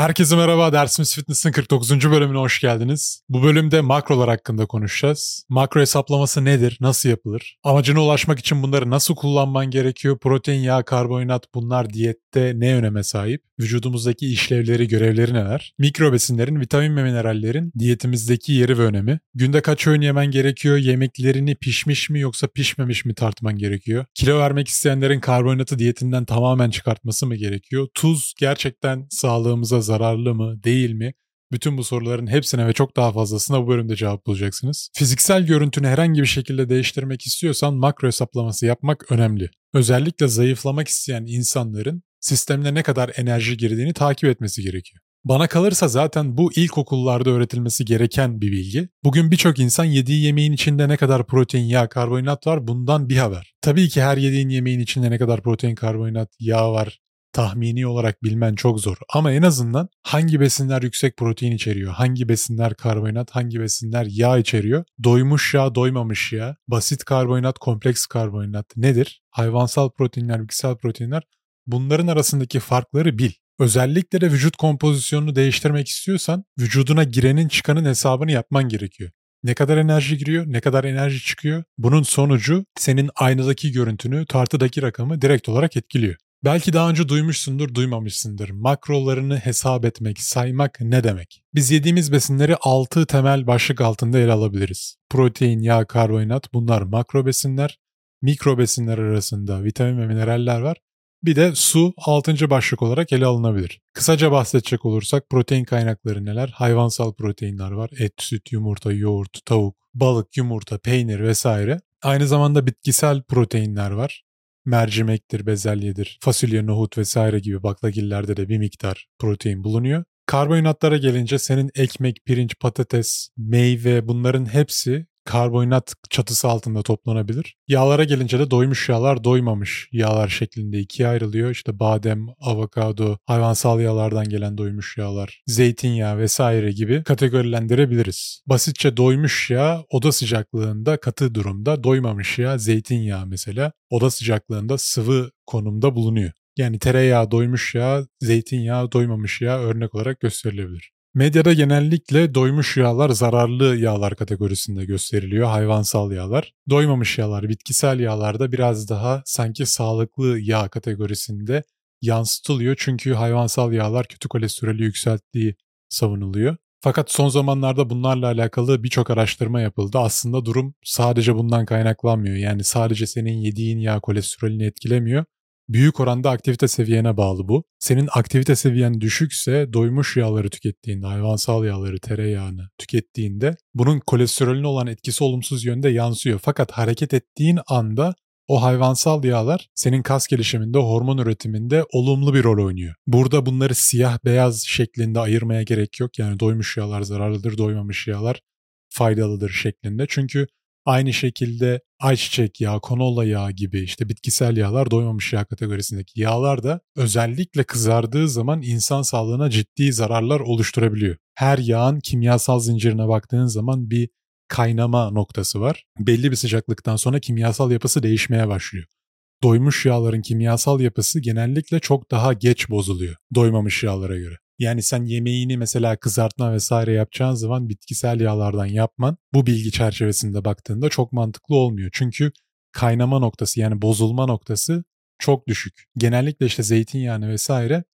Herkese merhaba, Dersimiz Fitness'in 49. bölümüne hoş geldiniz. Bu bölümde makrolar hakkında konuşacağız. Makro hesaplaması nedir, nasıl yapılır? Amacına ulaşmak için bunları nasıl kullanman gerekiyor? Protein, yağ, karbonhidrat bunlar diyette ne öneme sahip? Vücudumuzdaki işlevleri, görevleri neler? Mikro besinlerin, vitamin ve minerallerin diyetimizdeki yeri ve önemi. Günde kaç öğün yemen gerekiyor? Yemeklerini pişmiş mi yoksa pişmemiş mi tartman gerekiyor? Kilo vermek isteyenlerin karbonhidratı diyetinden tamamen çıkartması mı gerekiyor? Tuz gerçekten sağlığımıza zararlı mı, değil mi? Bütün bu soruların hepsine ve çok daha fazlasına bu bölümde cevap bulacaksınız. Fiziksel görüntünü herhangi bir şekilde değiştirmek istiyorsan makro hesaplaması yapmak önemli. Özellikle zayıflamak isteyen insanların sistemine ne kadar enerji girdiğini takip etmesi gerekiyor. Bana kalırsa zaten bu ilkokullarda öğretilmesi gereken bir bilgi. Bugün birçok insan yediği yemeğin içinde ne kadar protein, yağ, karbonhidrat var bundan bir haber. Tabii ki her yediğin yemeğin içinde ne kadar protein, karbonhidrat, yağ var tahmini olarak bilmen çok zor. Ama en azından hangi besinler yüksek protein içeriyor, hangi besinler karbonhidrat, hangi besinler yağ içeriyor, doymuş yağ, doymamış yağ, basit karbonhidrat, kompleks karbonhidrat nedir? Hayvansal proteinler, bitkisel proteinler bunların arasındaki farkları bil. Özellikle de vücut kompozisyonunu değiştirmek istiyorsan vücuduna girenin çıkanın hesabını yapman gerekiyor. Ne kadar enerji giriyor, ne kadar enerji çıkıyor. Bunun sonucu senin aynadaki görüntünü, tartıdaki rakamı direkt olarak etkiliyor. Belki daha önce duymuşsundur, duymamışsındır. Makrolarını hesap etmek, saymak ne demek? Biz yediğimiz besinleri 6 temel başlık altında ele alabiliriz. Protein, yağ, karbonhidrat bunlar makro besinler. Mikro besinler arasında vitamin ve mineraller var. Bir de su 6. başlık olarak ele alınabilir. Kısaca bahsedecek olursak protein kaynakları neler? Hayvansal proteinler var. Et, süt, yumurta, yoğurt, tavuk, balık, yumurta, peynir vesaire. Aynı zamanda bitkisel proteinler var mercimektir, bezelyedir, fasulye, nohut vesaire gibi baklagillerde de bir miktar protein bulunuyor. Karbonhidratlara gelince senin ekmek, pirinç, patates, meyve bunların hepsi karbonhidrat çatısı altında toplanabilir. Yağlara gelince de doymuş yağlar, doymamış yağlar şeklinde ikiye ayrılıyor. İşte badem, avokado, hayvansal yağlardan gelen doymuş yağlar, zeytinyağı vesaire gibi kategorilendirebiliriz. Basitçe doymuş yağ oda sıcaklığında katı durumda, doymamış yağ zeytinyağı mesela oda sıcaklığında sıvı konumda bulunuyor. Yani tereyağı doymuş yağ, zeytinyağı doymamış yağ örnek olarak gösterilebilir. Medyada genellikle doymuş yağlar zararlı yağlar kategorisinde gösteriliyor, hayvansal yağlar. Doymamış yağlar, bitkisel yağlarda biraz daha sanki sağlıklı yağ kategorisinde yansıtılıyor. Çünkü hayvansal yağlar kötü kolesterolü yükselttiği savunuluyor. Fakat son zamanlarda bunlarla alakalı birçok araştırma yapıldı. Aslında durum sadece bundan kaynaklanmıyor. Yani sadece senin yediğin yağ kolesterolünü etkilemiyor büyük oranda aktivite seviyene bağlı bu. Senin aktivite seviyen düşükse doymuş yağları tükettiğinde, hayvansal yağları, tereyağını tükettiğinde bunun kolesterolüne olan etkisi olumsuz yönde yansıyor. Fakat hareket ettiğin anda o hayvansal yağlar senin kas gelişiminde, hormon üretiminde olumlu bir rol oynuyor. Burada bunları siyah beyaz şeklinde ayırmaya gerek yok. Yani doymuş yağlar zararlıdır, doymamış yağlar faydalıdır şeklinde. Çünkü Aynı şekilde ayçiçek yağı, konola yağı gibi işte bitkisel yağlar doymamış yağ kategorisindeki yağlar da özellikle kızardığı zaman insan sağlığına ciddi zararlar oluşturabiliyor. Her yağın kimyasal zincirine baktığın zaman bir kaynama noktası var. Belli bir sıcaklıktan sonra kimyasal yapısı değişmeye başlıyor. Doymuş yağların kimyasal yapısı genellikle çok daha geç bozuluyor doymamış yağlara göre. Yani sen yemeğini mesela kızartma vesaire yapacağın zaman bitkisel yağlardan yapman bu bilgi çerçevesinde baktığında çok mantıklı olmuyor. Çünkü kaynama noktası yani bozulma noktası çok düşük. Genellikle işte zeytinyağını vesaire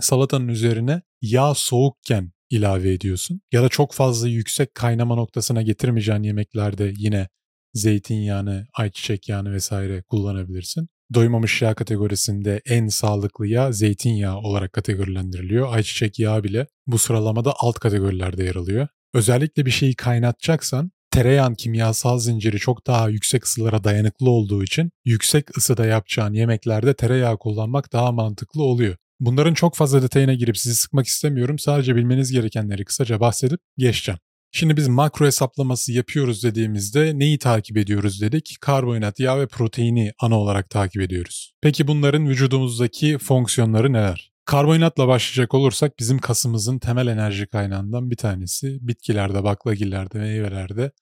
salatanın üzerine yağ soğukken ilave ediyorsun. Ya da çok fazla yüksek kaynama noktasına getirmeyeceğin yemeklerde yine zeytinyağını, ayçiçek yağını vesaire kullanabilirsin doymamış yağ kategorisinde en sağlıklı yağ zeytinyağı olarak kategorilendiriliyor. Ayçiçek yağı bile bu sıralamada alt kategorilerde yer alıyor. Özellikle bir şeyi kaynatacaksan tereyağın kimyasal zinciri çok daha yüksek ısılara dayanıklı olduğu için yüksek ısıda yapacağın yemeklerde tereyağı kullanmak daha mantıklı oluyor. Bunların çok fazla detayına girip sizi sıkmak istemiyorum. Sadece bilmeniz gerekenleri kısaca bahsedip geçeceğim. Şimdi biz makro hesaplaması yapıyoruz dediğimizde neyi takip ediyoruz dedik? Karbonhidrat, yağ ve proteini ana olarak takip ediyoruz. Peki bunların vücudumuzdaki fonksiyonları neler? Karbonhidratla başlayacak olursak bizim kasımızın temel enerji kaynağından bir tanesi bitkilerde, baklagillerde, meyvelerde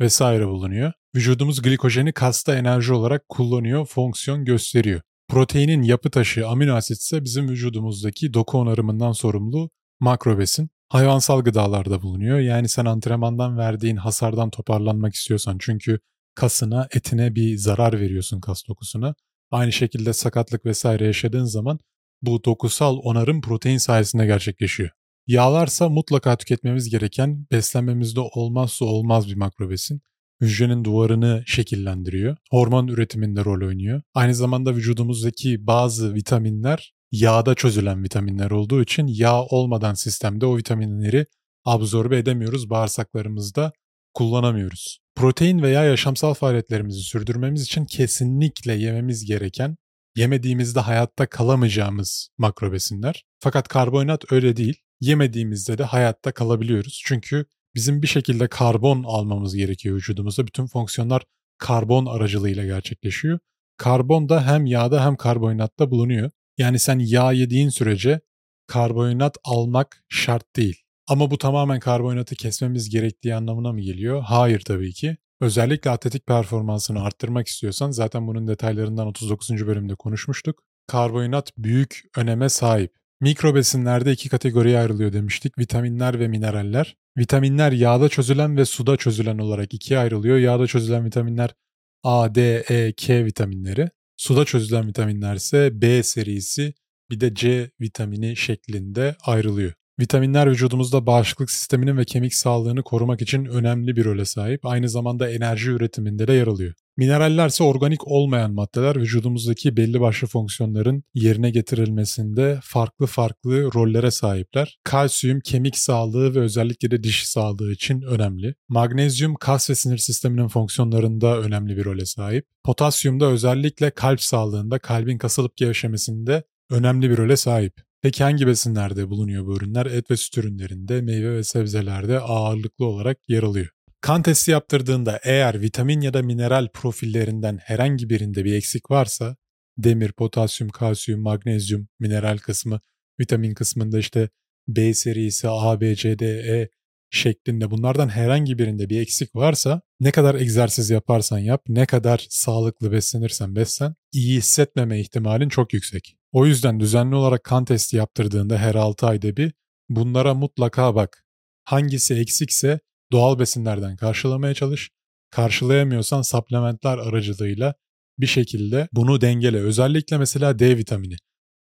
vesaire bulunuyor. Vücudumuz glikojeni kasta enerji olarak kullanıyor, fonksiyon gösteriyor. Proteinin yapı taşı amino asit ise bizim vücudumuzdaki doku onarımından sorumlu makro besin. Hayvansal gıdalarda bulunuyor. Yani sen antrenmandan verdiğin hasardan toparlanmak istiyorsan çünkü kasına, etine bir zarar veriyorsun kas dokusuna. Aynı şekilde sakatlık vesaire yaşadığın zaman bu dokusal onarım protein sayesinde gerçekleşiyor. Yağlarsa mutlaka tüketmemiz gereken beslenmemizde olmazsa olmaz bir makro besin. Hücrenin duvarını şekillendiriyor. Hormon üretiminde rol oynuyor. Aynı zamanda vücudumuzdaki bazı vitaminler yağda çözülen vitaminler olduğu için yağ olmadan sistemde o vitaminleri absorbe edemiyoruz. Bağırsaklarımızda kullanamıyoruz. Protein veya yaşamsal faaliyetlerimizi sürdürmemiz için kesinlikle yememiz gereken, yemediğimizde hayatta kalamayacağımız makro besinler. Fakat karbonhidrat öyle değil. Yemediğimizde de hayatta kalabiliyoruz. Çünkü bizim bir şekilde karbon almamız gerekiyor vücudumuzda. Bütün fonksiyonlar karbon aracılığıyla gerçekleşiyor. Karbon da hem yağda hem karbonhidratta bulunuyor. Yani sen yağ yediğin sürece karbonhidrat almak şart değil. Ama bu tamamen karbonhidratı kesmemiz gerektiği anlamına mı geliyor? Hayır tabii ki. Özellikle atletik performansını arttırmak istiyorsan zaten bunun detaylarından 39. bölümde konuşmuştuk. Karbonhidrat büyük öneme sahip. Mikro besinlerde iki kategoriye ayrılıyor demiştik. Vitaminler ve mineraller. Vitaminler yağda çözülen ve suda çözülen olarak ikiye ayrılıyor. Yağda çözülen vitaminler A, D, E, K vitaminleri. Suda çözülen vitaminler ise B serisi bir de C vitamini şeklinde ayrılıyor. Vitaminler vücudumuzda bağışıklık sisteminin ve kemik sağlığını korumak için önemli bir role sahip. Aynı zamanda enerji üretiminde de yer alıyor. Mineraller ise organik olmayan maddeler vücudumuzdaki belli başlı fonksiyonların yerine getirilmesinde farklı farklı rollere sahipler. Kalsiyum kemik sağlığı ve özellikle de dişi sağlığı için önemli. Magnezyum kas ve sinir sisteminin fonksiyonlarında önemli bir role sahip. Potasyum da özellikle kalp sağlığında, kalbin kasılıp gevşemesinde önemli bir role sahip. Peki hangi besinlerde bulunuyor bu ürünler? Et ve süt ürünlerinde, meyve ve sebzelerde ağırlıklı olarak yer alıyor. Kan testi yaptırdığında eğer vitamin ya da mineral profillerinden herhangi birinde bir eksik varsa demir, potasyum, kalsiyum, magnezyum, mineral kısmı, vitamin kısmında işte B serisi, A, B, C, D, E şeklinde bunlardan herhangi birinde bir eksik varsa ne kadar egzersiz yaparsan yap, ne kadar sağlıklı beslenirsen beslen, iyi hissetmeme ihtimalin çok yüksek. O yüzden düzenli olarak kan testi yaptırdığında her 6 ayda bir bunlara mutlaka bak. Hangisi eksikse doğal besinlerden karşılamaya çalış. Karşılayamıyorsan supplementler aracılığıyla bir şekilde bunu dengele. Özellikle mesela D vitamini.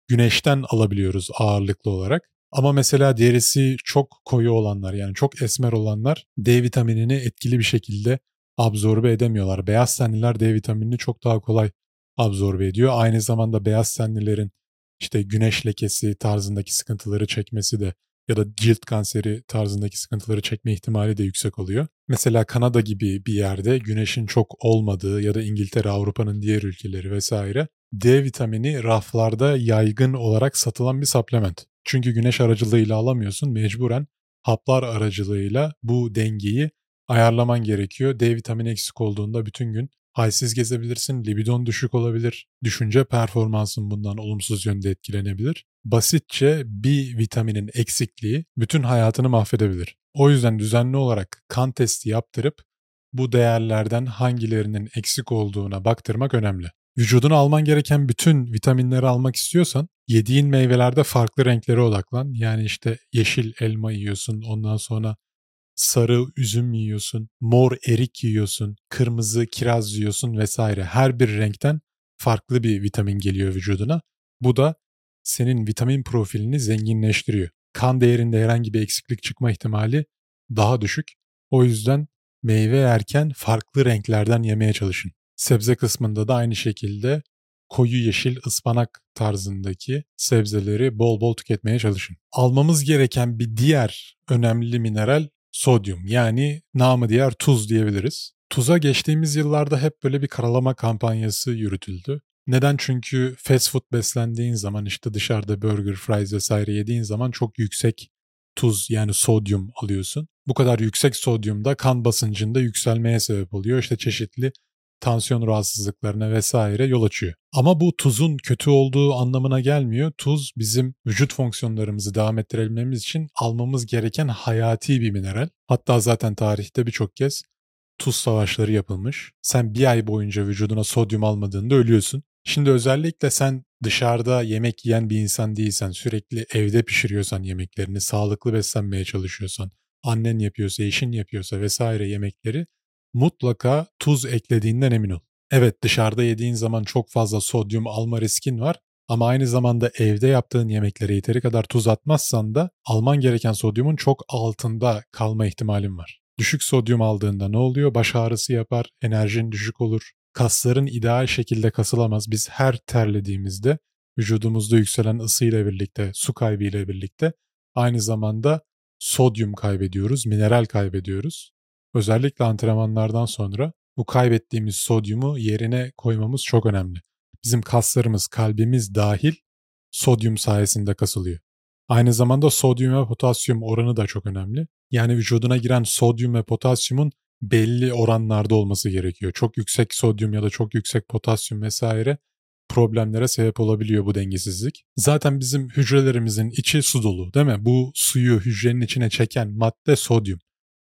Güneşten alabiliyoruz ağırlıklı olarak. Ama mesela derisi çok koyu olanlar yani çok esmer olanlar D vitaminini etkili bir şekilde absorbe edemiyorlar. Beyaz tenliler D vitaminini çok daha kolay absorbe ediyor. Aynı zamanda beyaz tenlilerin işte güneş lekesi tarzındaki sıkıntıları çekmesi de ya da cilt kanseri tarzındaki sıkıntıları çekme ihtimali de yüksek oluyor. Mesela Kanada gibi bir yerde güneşin çok olmadığı ya da İngiltere, Avrupa'nın diğer ülkeleri vesaire D vitamini raflarda yaygın olarak satılan bir supplement. Çünkü güneş aracılığıyla alamıyorsun mecburen haplar aracılığıyla bu dengeyi ayarlaman gerekiyor. D vitamini eksik olduğunda bütün gün halsiz gezebilirsin, libidon düşük olabilir, düşünce performansın bundan olumsuz yönde etkilenebilir. Basitçe bir vitaminin eksikliği bütün hayatını mahvedebilir. O yüzden düzenli olarak kan testi yaptırıp bu değerlerden hangilerinin eksik olduğuna baktırmak önemli. Vücuduna alman gereken bütün vitaminleri almak istiyorsan yediğin meyvelerde farklı renklere odaklan. Yani işte yeşil elma yiyorsun, ondan sonra sarı üzüm yiyorsun, mor erik yiyorsun, kırmızı kiraz yiyorsun vesaire. Her bir renkten farklı bir vitamin geliyor vücuduna. Bu da senin vitamin profilini zenginleştiriyor. Kan değerinde herhangi bir eksiklik çıkma ihtimali daha düşük. O yüzden meyve yerken farklı renklerden yemeye çalışın. Sebze kısmında da aynı şekilde koyu yeşil ıspanak tarzındaki sebzeleri bol bol tüketmeye çalışın. Almamız gereken bir diğer önemli mineral sodyum yani namı diğer tuz diyebiliriz. Tuza geçtiğimiz yıllarda hep böyle bir karalama kampanyası yürütüldü. Neden? Çünkü fast food beslendiğin zaman işte dışarıda burger, fries vesaire yediğin zaman çok yüksek tuz yani sodyum alıyorsun. Bu kadar yüksek sodyum da kan basıncında yükselmeye sebep oluyor. İşte çeşitli tansiyon rahatsızlıklarına vesaire yol açıyor. Ama bu tuzun kötü olduğu anlamına gelmiyor. Tuz bizim vücut fonksiyonlarımızı devam ettirebilmemiz için almamız gereken hayati bir mineral. Hatta zaten tarihte birçok kez tuz savaşları yapılmış. Sen bir ay boyunca vücuduna sodyum almadığında ölüyorsun. Şimdi özellikle sen dışarıda yemek yiyen bir insan değilsen, sürekli evde pişiriyorsan yemeklerini, sağlıklı beslenmeye çalışıyorsan, annen yapıyorsa, eşin yapıyorsa vesaire yemekleri mutlaka tuz eklediğinden emin ol. Evet dışarıda yediğin zaman çok fazla sodyum alma riskin var ama aynı zamanda evde yaptığın yemeklere yeteri kadar tuz atmazsan da alman gereken sodyumun çok altında kalma ihtimalin var. Düşük sodyum aldığında ne oluyor? Baş ağrısı yapar, enerjin düşük olur, kasların ideal şekilde kasılamaz. Biz her terlediğimizde vücudumuzda yükselen ısıyla birlikte, su kaybı ile birlikte aynı zamanda sodyum kaybediyoruz, mineral kaybediyoruz. Özellikle antrenmanlardan sonra bu kaybettiğimiz sodyumu yerine koymamız çok önemli. Bizim kaslarımız, kalbimiz dahil sodyum sayesinde kasılıyor. Aynı zamanda sodyum ve potasyum oranı da çok önemli. Yani vücuduna giren sodyum ve potasyumun belli oranlarda olması gerekiyor. Çok yüksek sodyum ya da çok yüksek potasyum vesaire problemlere sebep olabiliyor bu dengesizlik. Zaten bizim hücrelerimizin içi su dolu değil mi? Bu suyu hücrenin içine çeken madde sodyum.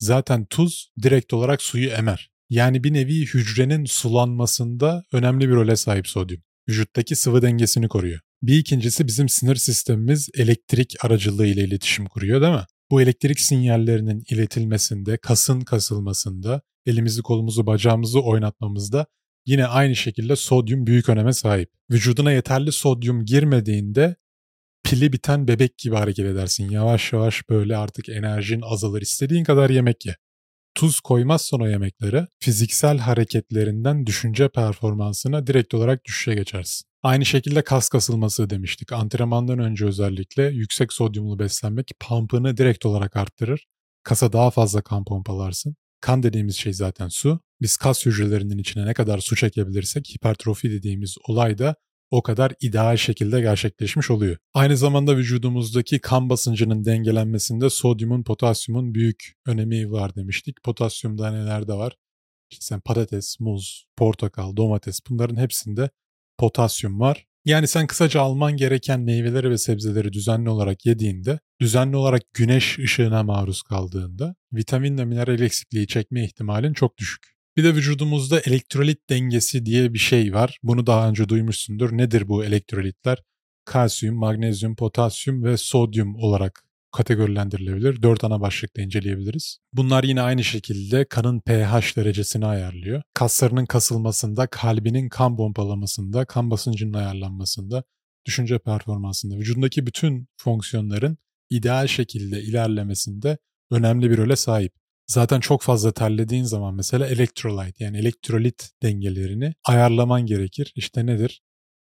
Zaten tuz direkt olarak suyu emer. Yani bir nevi hücrenin sulanmasında önemli bir role sahip sodyum. Vücuttaki sıvı dengesini koruyor. Bir ikincisi bizim sinir sistemimiz elektrik aracılığı ile iletişim kuruyor değil mi? Bu elektrik sinyallerinin iletilmesinde, kasın kasılmasında, elimizi kolumuzu bacağımızı oynatmamızda yine aynı şekilde sodyum büyük öneme sahip. Vücuduna yeterli sodyum girmediğinde pili biten bebek gibi hareket edersin. Yavaş yavaş böyle artık enerjin azalır. İstediğin kadar yemek ye. Tuz koymazsan o yemeklere fiziksel hareketlerinden düşünce performansına direkt olarak düşüşe geçersin. Aynı şekilde kas kasılması demiştik. Antrenmandan önce özellikle yüksek sodyumlu beslenmek pump'ını direkt olarak arttırır. Kasa daha fazla kan pompalarsın. Kan dediğimiz şey zaten su. Biz kas hücrelerinin içine ne kadar su çekebilirsek hipertrofi dediğimiz olay da o kadar ideal şekilde gerçekleşmiş oluyor. Aynı zamanda vücudumuzdaki kan basıncının dengelenmesinde sodyumun, potasyumun büyük önemi var demiştik. Potasyumda nelerde var? İşte sen patates, muz, portakal, domates bunların hepsinde potasyum var. Yani sen kısaca alman gereken meyveleri ve sebzeleri düzenli olarak yediğinde, düzenli olarak güneş ışığına maruz kaldığında vitamin ve mineral eksikliği çekme ihtimalin çok düşük. Bir de vücudumuzda elektrolit dengesi diye bir şey var. Bunu daha önce duymuşsundur. Nedir bu elektrolitler? Kalsiyum, magnezyum, potasyum ve sodyum olarak kategorilendirilebilir. Dört ana başlıkta inceleyebiliriz. Bunlar yine aynı şekilde kanın pH derecesini ayarlıyor. Kaslarının kasılmasında, kalbinin kan pompalamasında, kan basıncının ayarlanmasında, düşünce performansında, vücudundaki bütün fonksiyonların ideal şekilde ilerlemesinde önemli bir role sahip. Zaten çok fazla terlediğin zaman mesela elektrolit yani elektrolit dengelerini ayarlaman gerekir. İşte nedir?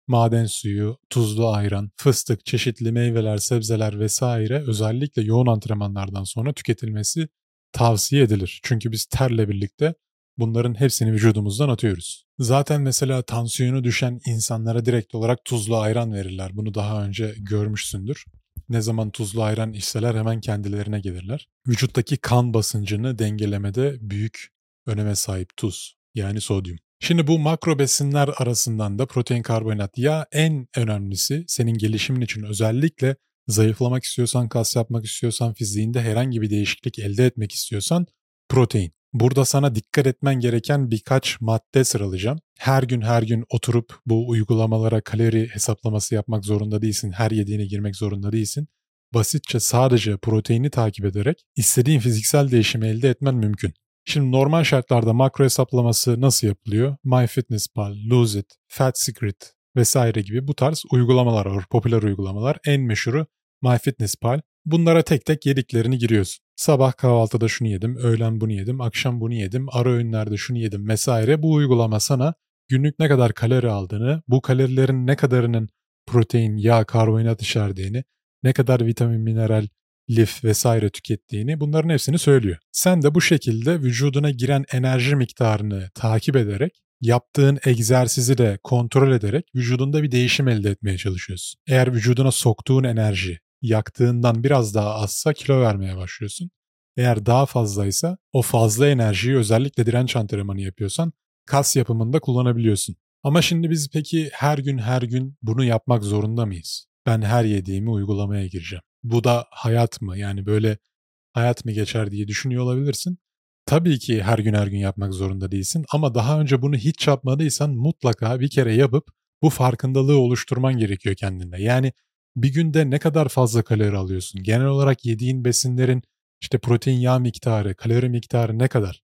Maden suyu, tuzlu ayran, fıstık, çeşitli meyveler, sebzeler vesaire özellikle yoğun antrenmanlardan sonra tüketilmesi tavsiye edilir. Çünkü biz terle birlikte bunların hepsini vücudumuzdan atıyoruz. Zaten mesela tansiyonu düşen insanlara direkt olarak tuzlu ayran verirler. Bunu daha önce görmüşsündür. Ne zaman tuzlu ayran içseler hemen kendilerine gelirler. Vücuttaki kan basıncını dengelemede büyük öneme sahip tuz yani sodyum. Şimdi bu makro besinler arasından da protein karbonhidrat ya en önemlisi senin gelişimin için özellikle zayıflamak istiyorsan, kas yapmak istiyorsan, fiziğinde herhangi bir değişiklik elde etmek istiyorsan protein. Burada sana dikkat etmen gereken birkaç madde sıralayacağım. Her gün her gün oturup bu uygulamalara kalori hesaplaması yapmak zorunda değilsin. Her yediğine girmek zorunda değilsin. Basitçe sadece proteini takip ederek istediğin fiziksel değişimi elde etmen mümkün. Şimdi normal şartlarda makro hesaplaması nasıl yapılıyor? MyFitnessPal, Lose It, Fat Secret vesaire gibi bu tarz uygulamalar var. Popüler uygulamalar. En meşhuru MyFitnessPal. Bunlara tek tek yediklerini giriyorsun. Sabah kahvaltıda şunu yedim, öğlen bunu yedim, akşam bunu yedim, ara öğünlerde şunu yedim vesaire. Bu uygulama sana günlük ne kadar kalori aldığını, bu kalorilerin ne kadarının protein, yağ, karbonhidrat içerdiğini, ne kadar vitamin, mineral, lif vesaire tükettiğini bunların hepsini söylüyor. Sen de bu şekilde vücuduna giren enerji miktarını takip ederek yaptığın egzersizi de kontrol ederek vücudunda bir değişim elde etmeye çalışıyorsun. Eğer vücuduna soktuğun enerji yaktığından biraz daha azsa kilo vermeye başlıyorsun. Eğer daha fazlaysa o fazla enerjiyi özellikle direnç antrenmanı yapıyorsan kas yapımında kullanabiliyorsun. Ama şimdi biz peki her gün her gün bunu yapmak zorunda mıyız? Ben her yediğimi uygulamaya gireceğim. Bu da hayat mı? Yani böyle hayat mı geçer diye düşünüyor olabilirsin. Tabii ki her gün her gün yapmak zorunda değilsin ama daha önce bunu hiç yapmadıysan mutlaka bir kere yapıp Bu farkındalığı oluşturman gerekiyor kendinde. Yani bir günde ne kadar fazla kalori alıyorsun? Genel olarak yediğin besinlerin işte protein yağ miktarı, kalori miktarı ne kadar?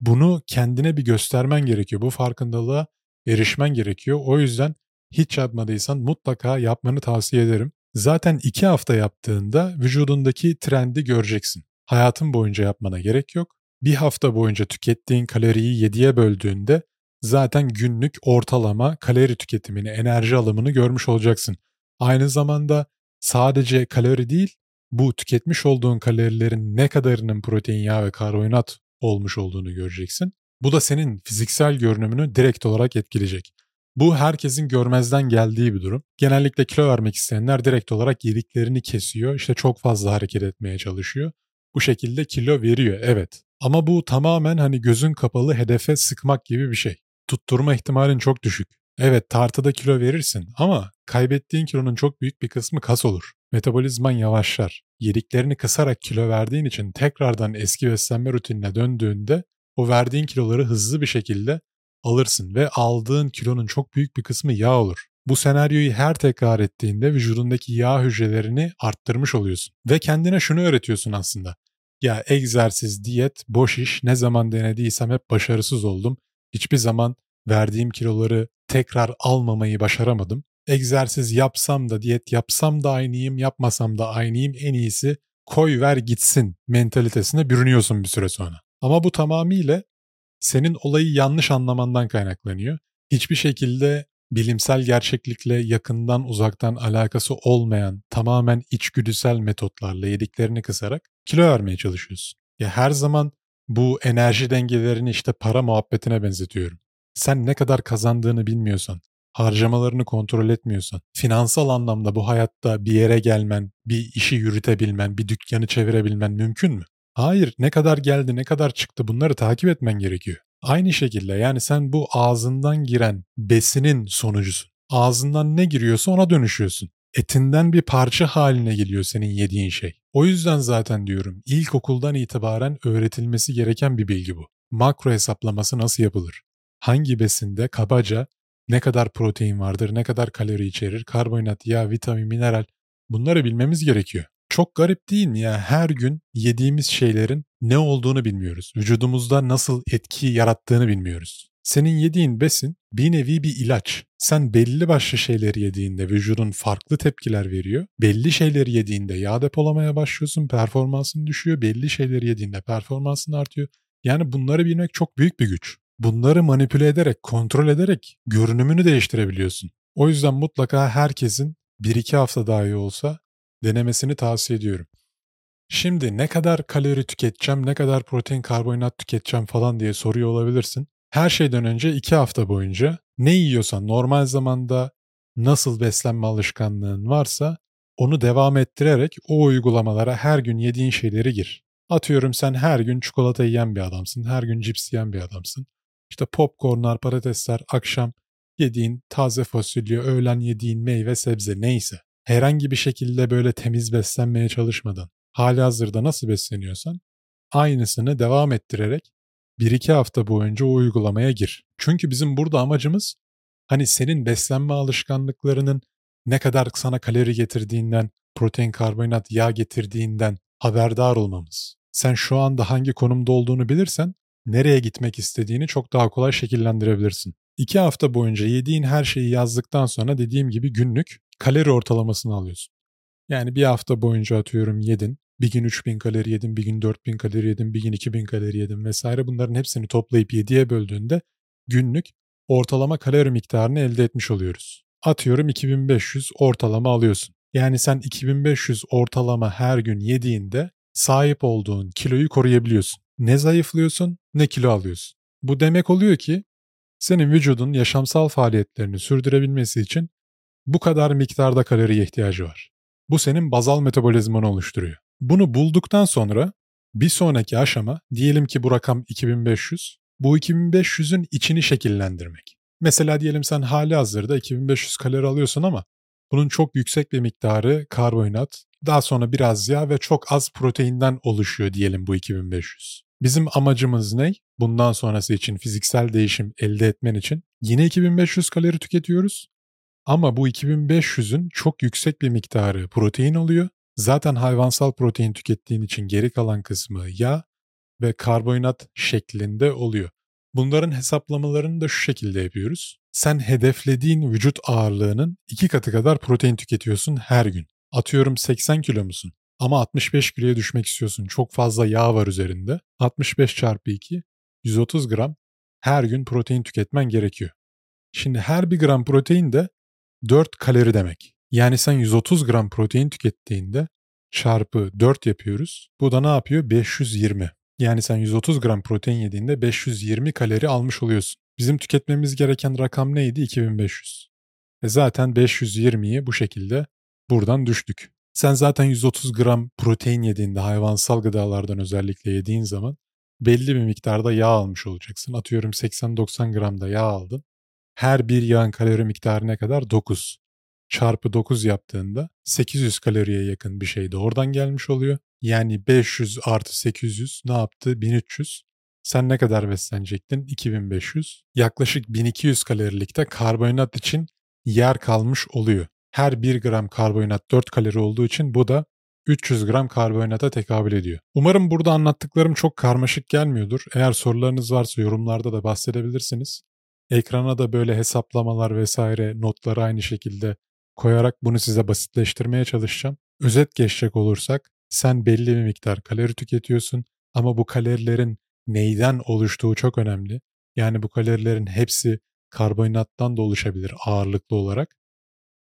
Bunu kendine bir göstermen gerekiyor. Bu farkındalığa erişmen gerekiyor. O yüzden hiç yapmadıysan mutlaka yapmanı tavsiye ederim. Zaten iki hafta yaptığında vücudundaki trendi göreceksin. Hayatın boyunca yapmana gerek yok. Bir hafta boyunca tükettiğin kaloriyi 7'ye böldüğünde zaten günlük ortalama kalori tüketimini, enerji alımını görmüş olacaksın. Aynı zamanda sadece kalori değil, bu tüketmiş olduğun kalorilerin ne kadarının protein, yağ ve karbonhidrat olmuş olduğunu göreceksin. Bu da senin fiziksel görünümünü direkt olarak etkileyecek. Bu herkesin görmezden geldiği bir durum. Genellikle kilo vermek isteyenler direkt olarak yediklerini kesiyor. İşte çok fazla hareket etmeye çalışıyor. Bu şekilde kilo veriyor evet. Ama bu tamamen hani gözün kapalı hedefe sıkmak gibi bir şey. Tutturma ihtimalin çok düşük. Evet tartıda kilo verirsin ama kaybettiğin kilonun çok büyük bir kısmı kas olur. Metabolizman yavaşlar. Yediklerini kısarak kilo verdiğin için tekrardan eski beslenme rutinine döndüğünde o verdiğin kiloları hızlı bir şekilde alırsın ve aldığın kilonun çok büyük bir kısmı yağ olur. Bu senaryoyu her tekrar ettiğinde vücudundaki yağ hücrelerini arttırmış oluyorsun. Ve kendine şunu öğretiyorsun aslında. Ya egzersiz, diyet, boş iş ne zaman denediysem hep başarısız oldum. Hiçbir zaman verdiğim kiloları tekrar almamayı başaramadım. Egzersiz yapsam da diyet yapsam da aynıyım, yapmasam da aynıyım. En iyisi koy ver gitsin mentalitesine bürünüyorsun bir süre sonra. Ama bu tamamıyla senin olayı yanlış anlamandan kaynaklanıyor. Hiçbir şekilde bilimsel gerçeklikle yakından uzaktan alakası olmayan tamamen içgüdüsel metotlarla yediklerini kısarak kilo vermeye çalışıyorsun. Ya her zaman bu enerji dengelerini işte para muhabbetine benzetiyorum. Sen ne kadar kazandığını bilmiyorsan, harcamalarını kontrol etmiyorsan, finansal anlamda bu hayatta bir yere gelmen, bir işi yürütebilmen, bir dükkanı çevirebilmen mümkün mü? Hayır, ne kadar geldi, ne kadar çıktı bunları takip etmen gerekiyor. Aynı şekilde yani sen bu ağzından giren besinin sonucusun. Ağzından ne giriyorsa ona dönüşüyorsun. Etinden bir parça haline geliyor senin yediğin şey. O yüzden zaten diyorum ilkokuldan itibaren öğretilmesi gereken bir bilgi bu. Makro hesaplaması nasıl yapılır? Hangi besinde kabaca ne kadar protein vardır, ne kadar kalori içerir, karbonhidrat, yağ, vitamin, mineral bunları bilmemiz gerekiyor. Çok garip değil mi ya? Her gün yediğimiz şeylerin ne olduğunu bilmiyoruz. Vücudumuzda nasıl etki yarattığını bilmiyoruz. Senin yediğin besin bir nevi bir ilaç. Sen belli başlı şeyleri yediğinde vücudun farklı tepkiler veriyor. Belli şeyleri yediğinde yağ depolamaya başlıyorsun, performansın düşüyor. Belli şeyleri yediğinde performansın artıyor. Yani bunları bilmek çok büyük bir güç. Bunları manipüle ederek, kontrol ederek görünümünü değiştirebiliyorsun. O yüzden mutlaka herkesin 1-2 hafta dahi olsa denemesini tavsiye ediyorum. Şimdi ne kadar kalori tüketeceğim, ne kadar protein, karbonhidrat tüketeceğim falan diye soruyor olabilirsin. Her şeyden önce 2 hafta boyunca ne yiyorsan normal zamanda nasıl beslenme alışkanlığın varsa onu devam ettirerek o uygulamalara her gün yediğin şeyleri gir. Atıyorum sen her gün çikolata yiyen bir adamsın, her gün cips yiyen bir adamsın. İşte popcornlar, patatesler, akşam yediğin taze fasulye, öğlen yediğin meyve, sebze neyse herhangi bir şekilde böyle temiz beslenmeye çalışmadan hali hazırda nasıl besleniyorsan aynısını devam ettirerek 1-2 hafta boyunca o uygulamaya gir. Çünkü bizim burada amacımız hani senin beslenme alışkanlıklarının ne kadar sana kalori getirdiğinden, protein, karbonhidrat, yağ getirdiğinden haberdar olmamız. Sen şu anda hangi konumda olduğunu bilirsen nereye gitmek istediğini çok daha kolay şekillendirebilirsin. İki hafta boyunca yediğin her şeyi yazdıktan sonra dediğim gibi günlük kalori ortalamasını alıyorsun. Yani bir hafta boyunca atıyorum yedin. Bir gün 3000 kalori yedin, bir gün 4000 kalori yedin, bir gün 2000 kalori yedin vesaire. Bunların hepsini toplayıp 7'ye böldüğünde günlük ortalama kalori miktarını elde etmiş oluyoruz. Atıyorum 2500 ortalama alıyorsun. Yani sen 2500 ortalama her gün yediğinde sahip olduğun kiloyu koruyabiliyorsun. Ne zayıflıyorsun ne kilo alıyorsun. Bu demek oluyor ki senin vücudun yaşamsal faaliyetlerini sürdürebilmesi için bu kadar miktarda kaloriye ihtiyacı var. Bu senin bazal metabolizmanı oluşturuyor. Bunu bulduktan sonra bir sonraki aşama diyelim ki bu rakam 2500. Bu 2500'ün içini şekillendirmek. Mesela diyelim sen hali hazırda 2500 kalori alıyorsun ama bunun çok yüksek bir miktarı karbonhidrat, daha sonra biraz yağ ve çok az proteinden oluşuyor diyelim bu 2500. Bizim amacımız ne? Bundan sonrası için fiziksel değişim elde etmen için yine 2500 kalori tüketiyoruz Ama bu 2500'ün çok yüksek bir miktarı protein oluyor. Zaten hayvansal protein tükettiğin için geri kalan kısmı yağ ve karbonhidrat şeklinde oluyor. Bunların hesaplamalarını da şu şekilde yapıyoruz. Sen hedeflediğin vücut ağırlığının iki katı kadar protein tüketiyorsun her gün. Atıyorum 80 kilo musun? Ama 65 kiloya düşmek istiyorsun. Çok fazla yağ var üzerinde. 65 çarpı 2, 130 gram her gün protein tüketmen gerekiyor. Şimdi her bir gram protein de 4 kalori demek. Yani sen 130 gram protein tükettiğinde çarpı 4 yapıyoruz. Bu da ne yapıyor? 520. Yani sen 130 gram protein yediğinde 520 kalori almış oluyorsun. Bizim tüketmemiz gereken rakam neydi? 2500. E zaten 520'yi bu şekilde buradan düştük. Sen zaten 130 gram protein yediğinde hayvansal gıdalardan özellikle yediğin zaman belli bir miktarda yağ almış olacaksın. Atıyorum 80-90 gram da yağ aldın. Her bir yağın kalori miktarı ne kadar? 9. Çarpı 9 yaptığında 800 kaloriye yakın bir şey de oradan gelmiş oluyor. Yani 500 artı 800 ne yaptı? 1300. Sen ne kadar beslenecektin? 2500. Yaklaşık 1200 kalorilikte karbonhidrat için yer kalmış oluyor. Her 1 gram karbonhidrat 4 kalori olduğu için bu da 300 gram karbonhidrata tekabül ediyor. Umarım burada anlattıklarım çok karmaşık gelmiyordur. Eğer sorularınız varsa yorumlarda da bahsedebilirsiniz. Ekrana da böyle hesaplamalar vesaire notları aynı şekilde koyarak bunu size basitleştirmeye çalışacağım. Özet geçecek olursak sen belli bir miktar kalori tüketiyorsun ama bu kalorilerin neyden oluştuğu çok önemli. Yani bu kalorilerin hepsi karbonhidrattan da oluşabilir ağırlıklı olarak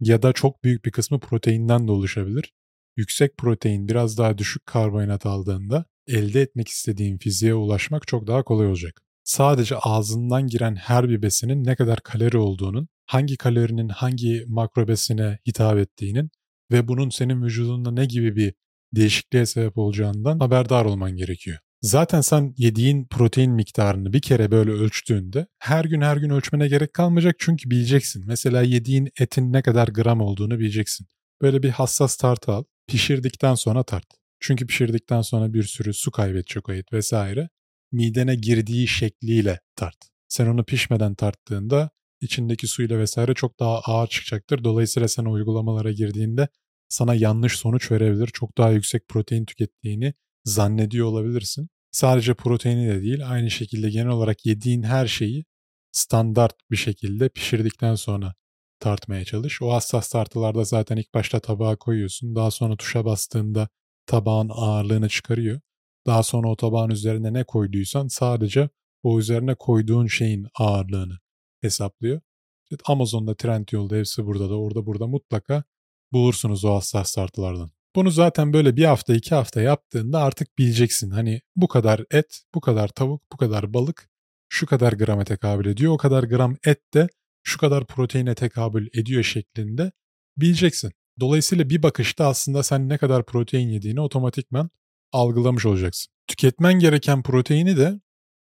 ya da çok büyük bir kısmı proteinden de oluşabilir. Yüksek protein biraz daha düşük karbonhidrat aldığında elde etmek istediğin fiziğe ulaşmak çok daha kolay olacak. Sadece ağzından giren her bir besinin ne kadar kalori olduğunun, hangi kalorinin hangi makro besine hitap ettiğinin ve bunun senin vücudunda ne gibi bir değişikliğe sebep olacağından haberdar olman gerekiyor. Zaten sen yediğin protein miktarını bir kere böyle ölçtüğünde her gün her gün ölçmene gerek kalmayacak çünkü bileceksin. Mesela yediğin etin ne kadar gram olduğunu bileceksin. Böyle bir hassas tartı al. Pişirdikten sonra tart. Çünkü pişirdikten sonra bir sürü su kaybedecek o et vesaire. Midene girdiği şekliyle tart. Sen onu pişmeden tarttığında içindeki suyla vesaire çok daha ağır çıkacaktır. Dolayısıyla sen uygulamalara girdiğinde sana yanlış sonuç verebilir. Çok daha yüksek protein tükettiğini zannediyor olabilirsin. Sadece proteini de değil aynı şekilde genel olarak yediğin her şeyi standart bir şekilde pişirdikten sonra tartmaya çalış. O hassas tartılarda zaten ilk başta tabağa koyuyorsun. Daha sonra tuşa bastığında tabağın ağırlığını çıkarıyor. Daha sonra o tabağın üzerine ne koyduysan sadece o üzerine koyduğun şeyin ağırlığını hesaplıyor. İşte Amazon'da, Trendyol'da hepsi burada da orada burada mutlaka bulursunuz o hassas tartılardan. Bunu zaten böyle bir hafta iki hafta yaptığında artık bileceksin. Hani bu kadar et, bu kadar tavuk, bu kadar balık şu kadar grama tekabül ediyor. O kadar gram et de şu kadar proteine tekabül ediyor şeklinde bileceksin. Dolayısıyla bir bakışta aslında sen ne kadar protein yediğini otomatikman algılamış olacaksın. Tüketmen gereken proteini de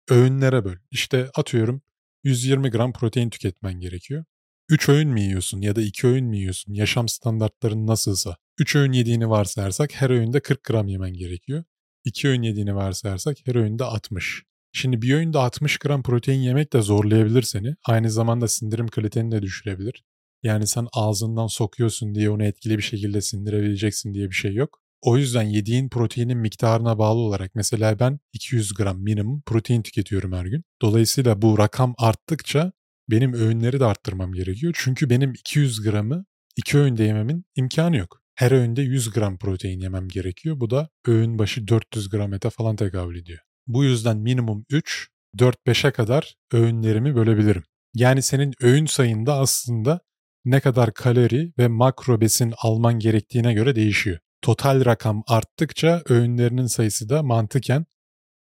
öğünlere böl. İşte atıyorum 120 gram protein tüketmen gerekiyor. 3 öğün mü yiyorsun ya da 2 öğün mü yiyorsun? Yaşam standartların nasılsa. 3 öğün yediğini varsayarsak her öğünde 40 gram yemen gerekiyor. 2 öğün yediğini varsayarsak her öğünde 60. Şimdi bir öğünde 60 gram protein yemek de zorlayabilir seni. Aynı zamanda sindirim kaliteni de düşürebilir. Yani sen ağzından sokuyorsun diye onu etkili bir şekilde sindirebileceksin diye bir şey yok. O yüzden yediğin proteinin miktarına bağlı olarak mesela ben 200 gram minimum protein tüketiyorum her gün. Dolayısıyla bu rakam arttıkça benim öğünleri de arttırmam gerekiyor. Çünkü benim 200 gramı iki öğünde yememin imkanı yok. Her öğünde 100 gram protein yemem gerekiyor. Bu da öğün başı 400 gram ete falan tekabül ediyor. Bu yüzden minimum 3, 4-5'e kadar öğünlerimi bölebilirim. Yani senin öğün sayında aslında ne kadar kalori ve makro besin alman gerektiğine göre değişiyor. Total rakam arttıkça öğünlerinin sayısı da mantıken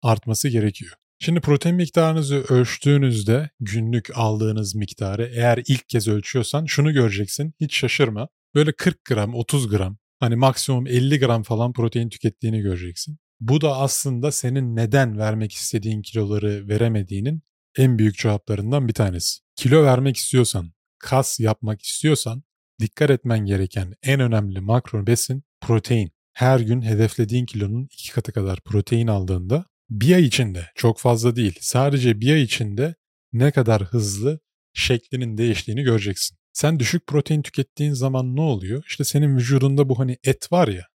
artması gerekiyor. Şimdi protein miktarınızı ölçtüğünüzde günlük aldığınız miktarı eğer ilk kez ölçüyorsan şunu göreceksin. Hiç şaşırma. Böyle 40 gram, 30 gram hani maksimum 50 gram falan protein tükettiğini göreceksin. Bu da aslında senin neden vermek istediğin kiloları veremediğinin en büyük cevaplarından bir tanesi. Kilo vermek istiyorsan, kas yapmak istiyorsan dikkat etmen gereken en önemli makro besin protein. Her gün hedeflediğin kilonun iki katı kadar protein aldığında bir ay içinde çok fazla değil sadece bir ay içinde ne kadar hızlı şeklinin değiştiğini göreceksin. Sen düşük protein tükettiğin zaman ne oluyor? İşte senin vücudunda bu hani et var ya,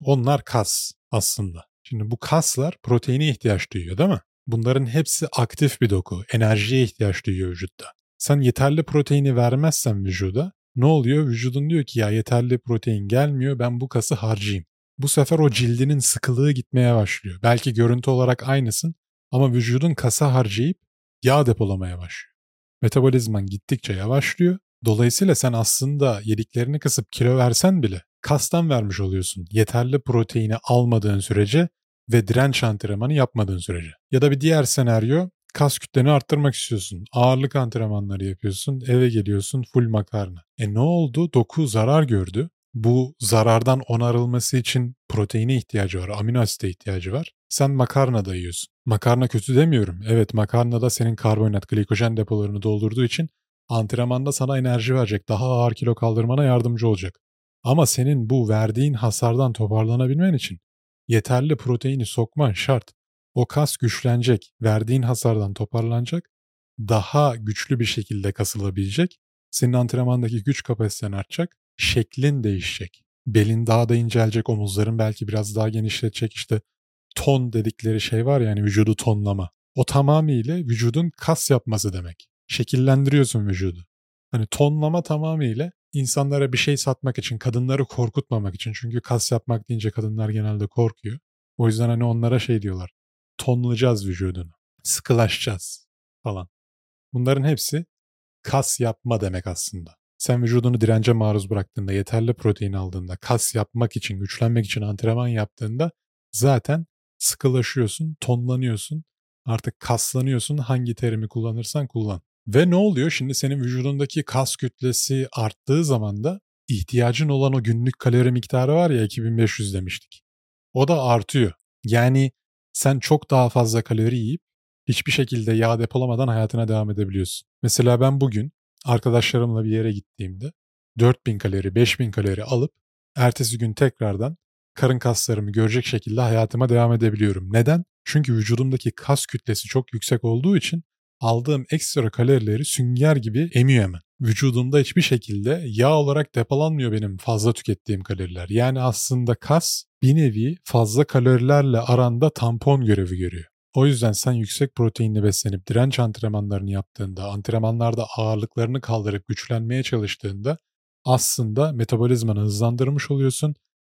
onlar kas aslında. Şimdi bu kaslar proteine ihtiyaç duyuyor değil mi? Bunların hepsi aktif bir doku, enerjiye ihtiyaç duyuyor vücutta. Sen yeterli proteini vermezsen vücuda ne oluyor? Vücudun diyor ki ya yeterli protein gelmiyor ben bu kası harcayayım. Bu sefer o cildinin sıkılığı gitmeye başlıyor. Belki görüntü olarak aynısın ama vücudun kasa harcayıp yağ depolamaya başlıyor. Metabolizman gittikçe yavaşlıyor. Dolayısıyla sen aslında yediklerini kısıp kilo versen bile kastan vermiş oluyorsun. Yeterli proteini almadığın sürece ve direnç antrenmanı yapmadığın sürece. Ya da bir diğer senaryo kas kütleni arttırmak istiyorsun. Ağırlık antrenmanları yapıyorsun. Eve geliyorsun full makarna. E ne oldu? Doku zarar gördü. Bu zarardan onarılması için proteine ihtiyacı var, amino asite ihtiyacı var. Sen makarna da yiyorsun. Makarna kötü demiyorum. Evet makarna da senin karbonhidrat, glikojen depolarını doldurduğu için antrenmanda sana enerji verecek, daha ağır kilo kaldırmana yardımcı olacak. Ama senin bu verdiğin hasardan toparlanabilmen için yeterli proteini sokman şart. O kas güçlenecek, verdiğin hasardan toparlanacak, daha güçlü bir şekilde kasılabilecek, senin antrenmandaki güç kapasiten artacak, şeklin değişecek. Belin daha da incelecek, omuzların belki biraz daha genişletecek işte ton dedikleri şey var yani vücudu tonlama. O tamamıyla vücudun kas yapması demek. Şekillendiriyorsun vücudu. Hani tonlama tamamıyla insanlara bir şey satmak için, kadınları korkutmamak için. Çünkü kas yapmak deyince kadınlar genelde korkuyor. O yüzden hani onlara şey diyorlar. Tonlayacağız vücudunu. Sıkılaşacağız falan. Bunların hepsi kas yapma demek aslında. Sen vücudunu dirence maruz bıraktığında, yeterli protein aldığında, kas yapmak için, güçlenmek için antrenman yaptığında zaten sıkılaşıyorsun, tonlanıyorsun, artık kaslanıyorsun hangi terimi kullanırsan kullan. Ve ne oluyor? Şimdi senin vücudundaki kas kütlesi arttığı zaman da ihtiyacın olan o günlük kalori miktarı var ya 2500 demiştik. O da artıyor. Yani sen çok daha fazla kalori yiyip hiçbir şekilde yağ depolamadan hayatına devam edebiliyorsun. Mesela ben bugün arkadaşlarımla bir yere gittiğimde 4000 kalori, 5000 kalori alıp ertesi gün tekrardan karın kaslarımı görecek şekilde hayatıma devam edebiliyorum. Neden? Çünkü vücudumdaki kas kütlesi çok yüksek olduğu için aldığım ekstra kalorileri sünger gibi emiyor hemen. Vücudumda hiçbir şekilde yağ olarak depolanmıyor benim fazla tükettiğim kaloriler. Yani aslında kas bir nevi fazla kalorilerle aranda tampon görevi görüyor. O yüzden sen yüksek proteinli beslenip direnç antrenmanlarını yaptığında, antrenmanlarda ağırlıklarını kaldırıp güçlenmeye çalıştığında aslında metabolizmanı hızlandırmış oluyorsun.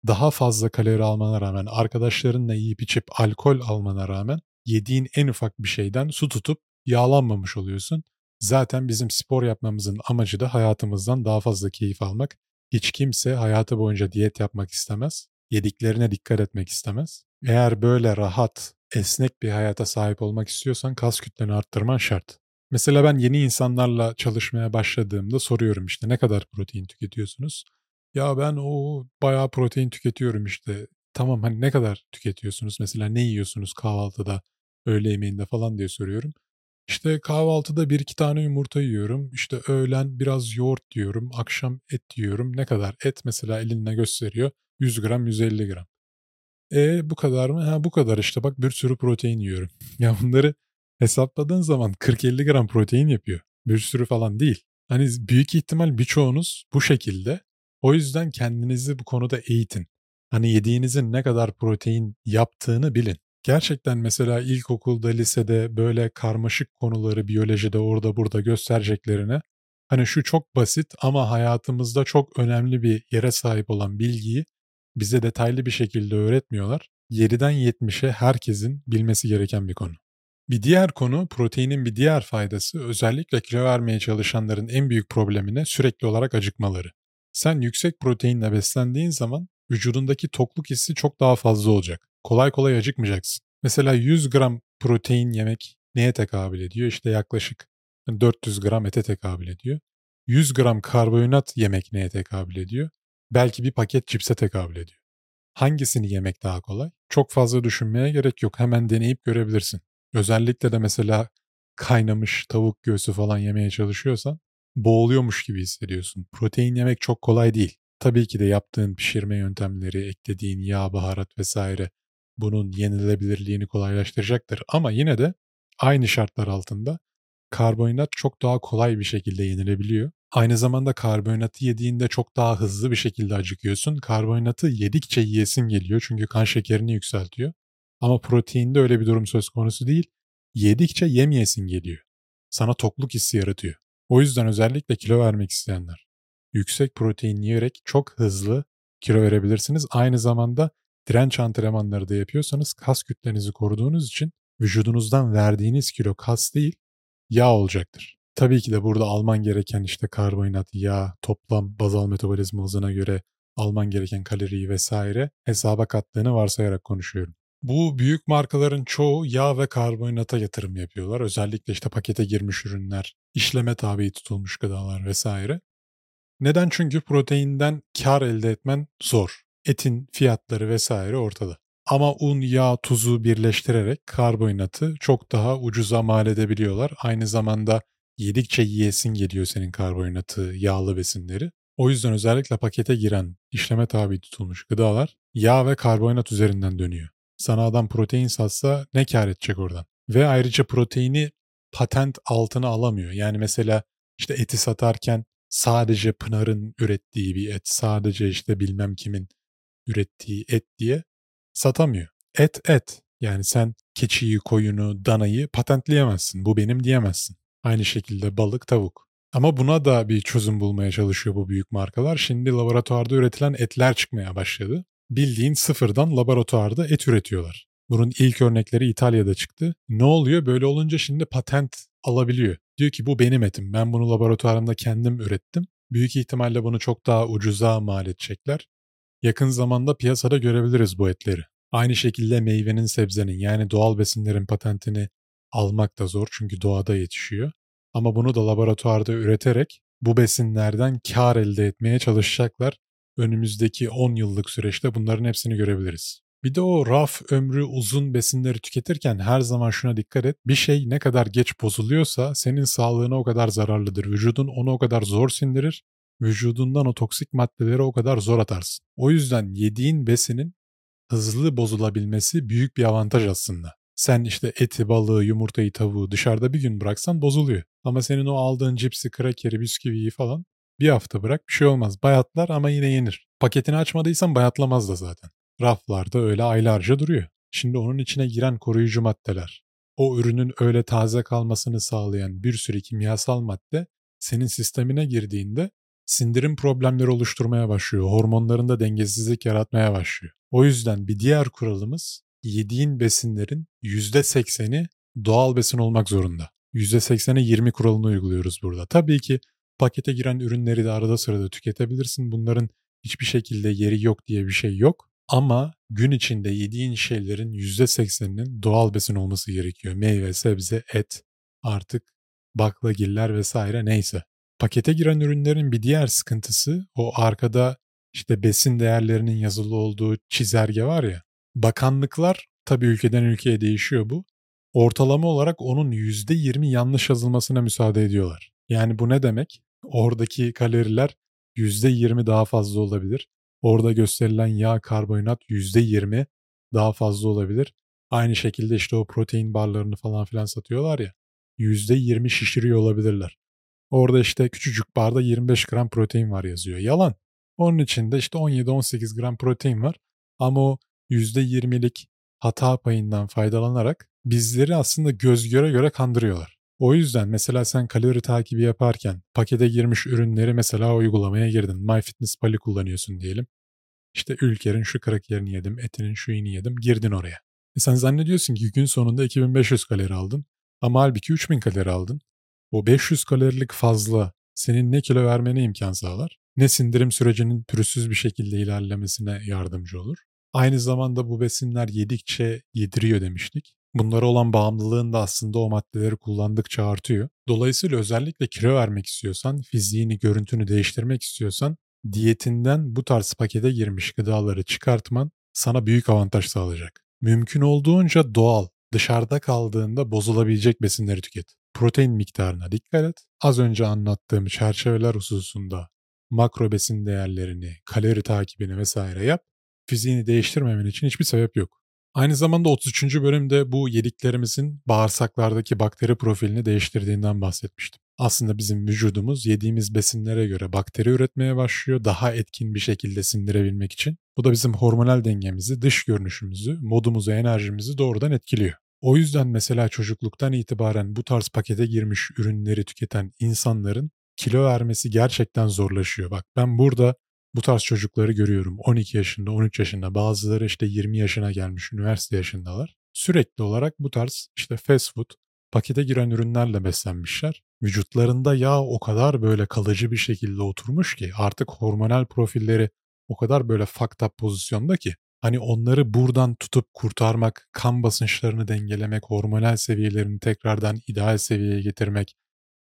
Daha fazla kalori almana rağmen, arkadaşlarınla yiyip içip alkol almana rağmen yediğin en ufak bir şeyden su tutup yağlanmamış oluyorsun. Zaten bizim spor yapmamızın amacı da hayatımızdan daha fazla keyif almak. Hiç kimse hayatı boyunca diyet yapmak istemez. Yediklerine dikkat etmek istemez. Eğer böyle rahat, esnek bir hayata sahip olmak istiyorsan kas kütleni arttırman şart. Mesela ben yeni insanlarla çalışmaya başladığımda soruyorum işte ne kadar protein tüketiyorsunuz? Ya ben o bayağı protein tüketiyorum işte. Tamam hani ne kadar tüketiyorsunuz? Mesela ne yiyorsunuz kahvaltıda, öğle yemeğinde falan diye soruyorum. İşte kahvaltıda bir iki tane yumurta yiyorum. İşte öğlen biraz yoğurt yiyorum. Akşam et yiyorum. Ne kadar? Et mesela elinle gösteriyor. 100 gram, 150 gram. E bu kadar mı? Ha bu kadar işte bak bir sürü protein yiyorum. Ya bunları hesapladığın zaman 40-50 gram protein yapıyor. Bir sürü falan değil. Hani büyük ihtimal birçoğunuz bu şekilde. O yüzden kendinizi bu konuda eğitin. Hani yediğinizin ne kadar protein yaptığını bilin. Gerçekten mesela ilkokulda, lisede böyle karmaşık konuları biyolojide orada burada göstereceklerine hani şu çok basit ama hayatımızda çok önemli bir yere sahip olan bilgiyi bize detaylı bir şekilde öğretmiyorlar. 7'den 70'e herkesin bilmesi gereken bir konu. Bir diğer konu proteinin bir diğer faydası özellikle kilo vermeye çalışanların en büyük problemine sürekli olarak acıkmaları. Sen yüksek proteinle beslendiğin zaman vücudundaki tokluk hissi çok daha fazla olacak. Kolay kolay acıkmayacaksın. Mesela 100 gram protein yemek neye tekabül ediyor? İşte yaklaşık 400 gram ete tekabül ediyor. 100 gram karbonhidrat yemek neye tekabül ediyor? Belki bir paket cipse tekabül ediyor. Hangisini yemek daha kolay? Çok fazla düşünmeye gerek yok. Hemen deneyip görebilirsin. Özellikle de mesela kaynamış tavuk göğsü falan yemeye çalışıyorsan boğuluyormuş gibi hissediyorsun. Protein yemek çok kolay değil. Tabii ki de yaptığın pişirme yöntemleri, eklediğin yağ, baharat vesaire bunun yenilebilirliğini kolaylaştıracaktır. Ama yine de aynı şartlar altında karbonhidrat çok daha kolay bir şekilde yenilebiliyor. Aynı zamanda karbonatı yediğinde çok daha hızlı bir şekilde acıkıyorsun. Karbonatı yedikçe yiyesin geliyor çünkü kan şekerini yükseltiyor. Ama proteinde öyle bir durum söz konusu değil. Yedikçe yemeyesin geliyor. Sana tokluk hissi yaratıyor. O yüzden özellikle kilo vermek isteyenler yüksek protein yiyerek çok hızlı kilo verebilirsiniz. Aynı zamanda direnç antrenmanları da yapıyorsanız kas kütlenizi koruduğunuz için vücudunuzdan verdiğiniz kilo kas değil yağ olacaktır. Tabii ki de burada alman gereken işte karbonhidrat, yağ, toplam bazal metabolizma hızına göre alman gereken kaloriyi vesaire hesaba kattığını varsayarak konuşuyorum. Bu büyük markaların çoğu yağ ve karbonhidrata yatırım yapıyorlar. Özellikle işte pakete girmiş ürünler, işleme tabi tutulmuş gıdalar vesaire. Neden? Çünkü proteinden kar elde etmen zor. Etin fiyatları vesaire ortada. Ama un, yağ, tuzu birleştirerek karbonhidratı çok daha ucuza mal edebiliyorlar. Aynı zamanda yedikçe yiyesin geliyor senin karbonhidratı, yağlı besinleri. O yüzden özellikle pakete giren, işleme tabi tutulmuş gıdalar yağ ve karbonhidrat üzerinden dönüyor. Sana adam protein satsa ne kar edecek oradan? Ve ayrıca proteini patent altına alamıyor. Yani mesela işte eti satarken sadece Pınar'ın ürettiği bir et, sadece işte bilmem kimin ürettiği et diye satamıyor. Et et. Yani sen keçiyi, koyunu, danayı patentleyemezsin. Bu benim diyemezsin. Aynı şekilde balık, tavuk. Ama buna da bir çözüm bulmaya çalışıyor bu büyük markalar. Şimdi laboratuvarda üretilen etler çıkmaya başladı. Bildiğin sıfırdan laboratuvarda et üretiyorlar. Bunun ilk örnekleri İtalya'da çıktı. Ne oluyor? Böyle olunca şimdi patent alabiliyor. Diyor ki bu benim etim. Ben bunu laboratuvarımda kendim ürettim. Büyük ihtimalle bunu çok daha ucuza mal edecekler. Yakın zamanda piyasada görebiliriz bu etleri. Aynı şekilde meyvenin, sebzenin yani doğal besinlerin patentini almak da zor çünkü doğada yetişiyor. Ama bunu da laboratuvarda üreterek bu besinlerden kar elde etmeye çalışacaklar. Önümüzdeki 10 yıllık süreçte bunların hepsini görebiliriz. Bir de o raf ömrü uzun besinleri tüketirken her zaman şuna dikkat et. Bir şey ne kadar geç bozuluyorsa senin sağlığına o kadar zararlıdır. Vücudun onu o kadar zor sindirir. Vücudundan o toksik maddeleri o kadar zor atarsın. O yüzden yediğin besinin hızlı bozulabilmesi büyük bir avantaj aslında. Sen işte eti, balığı, yumurtayı, tavuğu dışarıda bir gün bıraksan bozuluyor. Ama senin o aldığın cipsi, krakeri, bisküviyi falan bir hafta bırak bir şey olmaz. Bayatlar ama yine yenir. Paketini açmadıysan bayatlamaz da zaten raflarda öyle aylarca duruyor. Şimdi onun içine giren koruyucu maddeler, o ürünün öyle taze kalmasını sağlayan bir sürü kimyasal madde senin sistemine girdiğinde sindirim problemleri oluşturmaya başlıyor. Hormonlarında dengesizlik yaratmaya başlıyor. O yüzden bir diğer kuralımız yediğin besinlerin %80'i doğal besin olmak zorunda. %80'e 20 kuralını uyguluyoruz burada. Tabii ki pakete giren ürünleri de arada sırada tüketebilirsin. Bunların hiçbir şekilde yeri yok diye bir şey yok. Ama gün içinde yediğin şeylerin %80'inin doğal besin olması gerekiyor. Meyve, sebze, et, artık baklagiller vesaire neyse. Pakete giren ürünlerin bir diğer sıkıntısı o arkada işte besin değerlerinin yazılı olduğu çizelge var ya. Bakanlıklar tabii ülkeden ülkeye değişiyor bu. Ortalama olarak onun %20 yanlış yazılmasına müsaade ediyorlar. Yani bu ne demek? Oradaki kaloriler %20 daha fazla olabilir. Orada gösterilen yağ karbonhidrat %20 daha fazla olabilir. Aynı şekilde işte o protein barlarını falan filan satıyorlar ya. %20 şişiriyor olabilirler. Orada işte küçücük barda 25 gram protein var yazıyor. Yalan. Onun içinde işte 17-18 gram protein var. Ama o %20'lik hata payından faydalanarak bizleri aslında göz göre göre kandırıyorlar. O yüzden mesela sen kalori takibi yaparken pakete girmiş ürünleri mesela uygulamaya girdin. MyFitnessPal'i kullanıyorsun diyelim. İşte ülkerin şu yerini yedim, etinin şu ini yedim, girdin oraya. E sen zannediyorsun ki gün sonunda 2500 kalori aldın ama halbuki 3000 kalori aldın. O 500 kalorilik fazla senin ne kilo vermene imkan sağlar, ne sindirim sürecinin pürüzsüz bir şekilde ilerlemesine yardımcı olur. Aynı zamanda bu besinler yedikçe yediriyor demiştik. Bunlara olan bağımlılığın da aslında o maddeleri kullandıkça artıyor. Dolayısıyla özellikle kilo vermek istiyorsan, fiziğini, görüntünü değiştirmek istiyorsan diyetinden bu tarz pakete girmiş gıdaları çıkartman sana büyük avantaj sağlayacak. Mümkün olduğunca doğal, dışarıda kaldığında bozulabilecek besinleri tüket. Protein miktarına dikkat et. Az önce anlattığım çerçeveler hususunda makro besin değerlerini, kalori takibini vesaire yap. Fiziğini değiştirmemen için hiçbir sebep yok. Aynı zamanda 33. bölümde bu yediklerimizin bağırsaklardaki bakteri profilini değiştirdiğinden bahsetmiştim. Aslında bizim vücudumuz yediğimiz besinlere göre bakteri üretmeye başlıyor daha etkin bir şekilde sindirebilmek için. Bu da bizim hormonal dengemizi, dış görünüşümüzü, modumuzu, enerjimizi doğrudan etkiliyor. O yüzden mesela çocukluktan itibaren bu tarz pakete girmiş ürünleri tüketen insanların kilo vermesi gerçekten zorlaşıyor. Bak ben burada bu tarz çocukları görüyorum. 12 yaşında, 13 yaşında, bazıları işte 20 yaşına gelmiş, üniversite yaşındalar. Sürekli olarak bu tarz işte fast food, pakete giren ürünlerle beslenmişler. Vücutlarında yağ o kadar böyle kalıcı bir şekilde oturmuş ki artık hormonal profilleri o kadar böyle fucked up pozisyonda ki hani onları buradan tutup kurtarmak, kan basınçlarını dengelemek, hormonal seviyelerini tekrardan ideal seviyeye getirmek,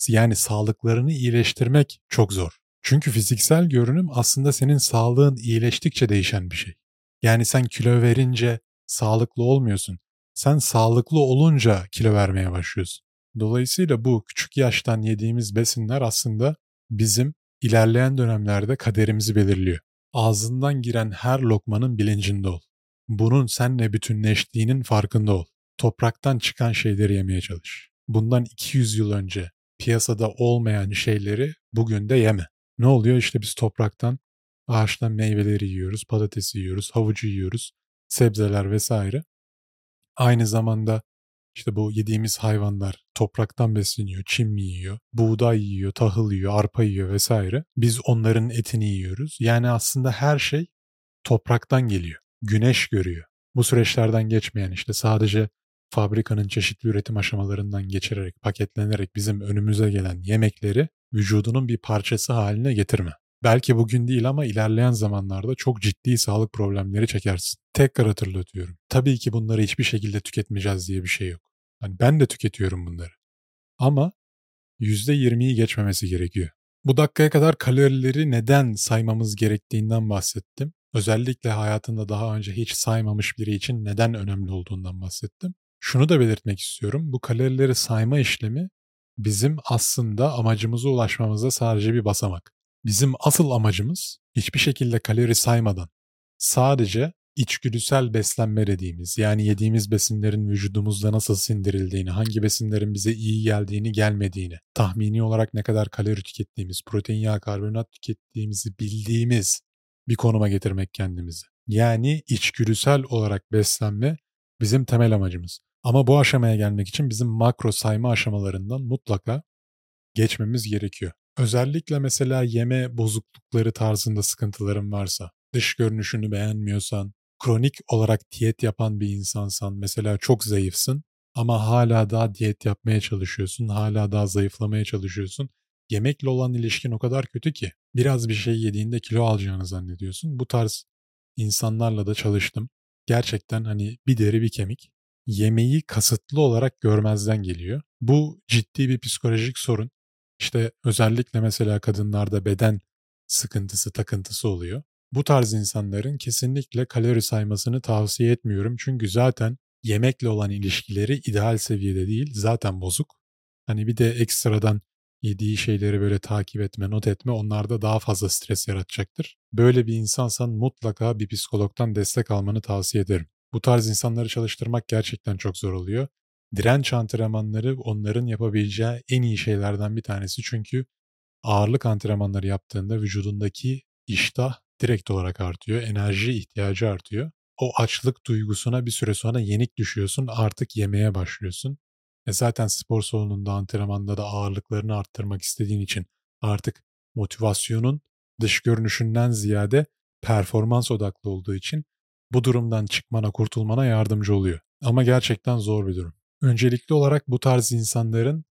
yani sağlıklarını iyileştirmek çok zor. Çünkü fiziksel görünüm aslında senin sağlığın iyileştikçe değişen bir şey. Yani sen kilo verince sağlıklı olmuyorsun. Sen sağlıklı olunca kilo vermeye başlıyorsun. Dolayısıyla bu küçük yaştan yediğimiz besinler aslında bizim ilerleyen dönemlerde kaderimizi belirliyor. Ağzından giren her lokmanın bilincinde ol. Bunun senle bütünleştiğinin farkında ol. Topraktan çıkan şeyleri yemeye çalış. Bundan 200 yıl önce piyasada olmayan şeyleri bugün de yeme. Ne oluyor? İşte biz topraktan, ağaçtan meyveleri yiyoruz, patatesi yiyoruz, havucu yiyoruz, sebzeler vesaire. Aynı zamanda işte bu yediğimiz hayvanlar topraktan besleniyor, çim yiyor, buğday yiyor, tahıl yiyor, arpa yiyor vesaire. Biz onların etini yiyoruz. Yani aslında her şey topraktan geliyor. Güneş görüyor. Bu süreçlerden geçmeyen işte sadece fabrikanın çeşitli üretim aşamalarından geçirerek, paketlenerek bizim önümüze gelen yemekleri vücudunun bir parçası haline getirme. Belki bugün değil ama ilerleyen zamanlarda çok ciddi sağlık problemleri çekersin. Tekrar hatırlatıyorum. Tabii ki bunları hiçbir şekilde tüketmeyeceğiz diye bir şey yok. Hani ben de tüketiyorum bunları. Ama %20'yi geçmemesi gerekiyor. Bu dakikaya kadar kalorileri neden saymamız gerektiğinden bahsettim. Özellikle hayatında daha önce hiç saymamış biri için neden önemli olduğundan bahsettim. Şunu da belirtmek istiyorum. Bu kalorileri sayma işlemi bizim aslında amacımıza ulaşmamıza sadece bir basamak. Bizim asıl amacımız hiçbir şekilde kalori saymadan sadece içgüdüsel beslenme dediğimiz yani yediğimiz besinlerin vücudumuzda nasıl sindirildiğini, hangi besinlerin bize iyi geldiğini, gelmediğini, tahmini olarak ne kadar kalori tükettiğimiz, protein, yağ, karbonhidrat tükettiğimizi bildiğimiz bir konuma getirmek kendimizi. Yani içgüdüsel olarak beslenme bizim temel amacımız. Ama bu aşamaya gelmek için bizim makro sayma aşamalarından mutlaka geçmemiz gerekiyor. Özellikle mesela yeme bozuklukları tarzında sıkıntıların varsa, dış görünüşünü beğenmiyorsan, kronik olarak diyet yapan bir insansan, mesela çok zayıfsın ama hala daha diyet yapmaya çalışıyorsun, hala daha zayıflamaya çalışıyorsun. Yemekle olan ilişkin o kadar kötü ki biraz bir şey yediğinde kilo alacağını zannediyorsun. Bu tarz insanlarla da çalıştım. Gerçekten hani bir deri bir kemik yemeği kasıtlı olarak görmezden geliyor. Bu ciddi bir psikolojik sorun. İşte özellikle mesela kadınlarda beden sıkıntısı, takıntısı oluyor. Bu tarz insanların kesinlikle kalori saymasını tavsiye etmiyorum. Çünkü zaten yemekle olan ilişkileri ideal seviyede değil, zaten bozuk. Hani bir de ekstradan yediği şeyleri böyle takip etme, not etme onlarda daha fazla stres yaratacaktır. Böyle bir insansan mutlaka bir psikologdan destek almanı tavsiye ederim. Bu tarz insanları çalıştırmak gerçekten çok zor oluyor. Direnç antrenmanları onların yapabileceği en iyi şeylerden bir tanesi çünkü ağırlık antrenmanları yaptığında vücudundaki iştah direkt olarak artıyor, enerji ihtiyacı artıyor. O açlık duygusuna bir süre sonra yenik düşüyorsun, artık yemeye başlıyorsun. E zaten spor salonunda, antrenmanda da ağırlıklarını arttırmak istediğin için artık motivasyonun dış görünüşünden ziyade performans odaklı olduğu için bu durumdan çıkmana, kurtulmana yardımcı oluyor. Ama gerçekten zor bir durum. Öncelikli olarak bu tarz insanların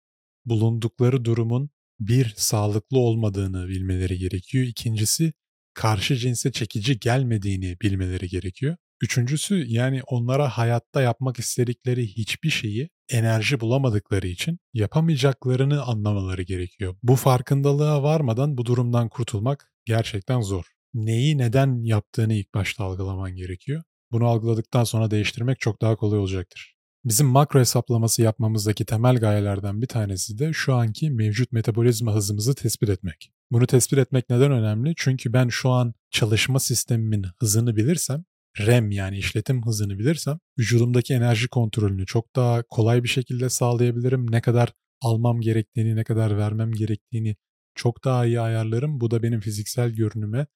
bulundukları durumun bir sağlıklı olmadığını bilmeleri gerekiyor. İkincisi karşı cinse çekici gelmediğini bilmeleri gerekiyor. Üçüncüsü yani onlara hayatta yapmak istedikleri hiçbir şeyi enerji bulamadıkları için yapamayacaklarını anlamaları gerekiyor. Bu farkındalığa varmadan bu durumdan kurtulmak gerçekten zor neyi neden yaptığını ilk başta algılaman gerekiyor. Bunu algıladıktan sonra değiştirmek çok daha kolay olacaktır. Bizim makro hesaplaması yapmamızdaki temel gayelerden bir tanesi de şu anki mevcut metabolizma hızımızı tespit etmek. Bunu tespit etmek neden önemli? Çünkü ben şu an çalışma sistemimin hızını bilirsem, REM yani işletim hızını bilirsem, vücudumdaki enerji kontrolünü çok daha kolay bir şekilde sağlayabilirim. Ne kadar almam gerektiğini, ne kadar vermem gerektiğini çok daha iyi ayarlarım. Bu da benim fiziksel görünüme,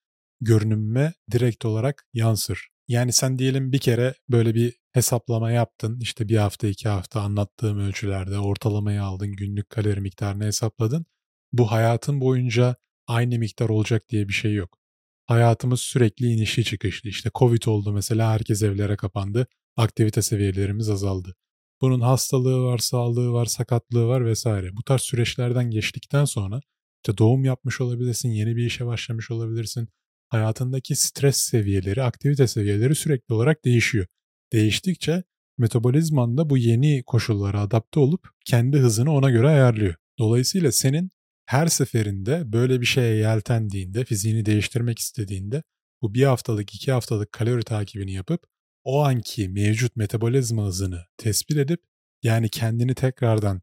görünümüme direkt olarak yansır. Yani sen diyelim bir kere böyle bir hesaplama yaptın. İşte bir hafta iki hafta anlattığım ölçülerde ortalamayı aldın. Günlük kalori miktarını hesapladın. Bu hayatın boyunca aynı miktar olacak diye bir şey yok. Hayatımız sürekli inişli çıkışlı. İşte Covid oldu mesela herkes evlere kapandı. Aktivite seviyelerimiz azaldı. Bunun hastalığı var, sağlığı var, sakatlığı var vesaire. Bu tarz süreçlerden geçtikten sonra işte doğum yapmış olabilirsin, yeni bir işe başlamış olabilirsin. Hayatındaki stres seviyeleri, aktivite seviyeleri sürekli olarak değişiyor. Değiştikçe metabolizman da bu yeni koşullara adapte olup kendi hızını ona göre ayarlıyor. Dolayısıyla senin her seferinde böyle bir şeye yeltendiğinde, fiziğini değiştirmek istediğinde bu bir haftalık, iki haftalık kalori takibini yapıp o anki mevcut metabolizma hızını tespit edip yani kendini tekrardan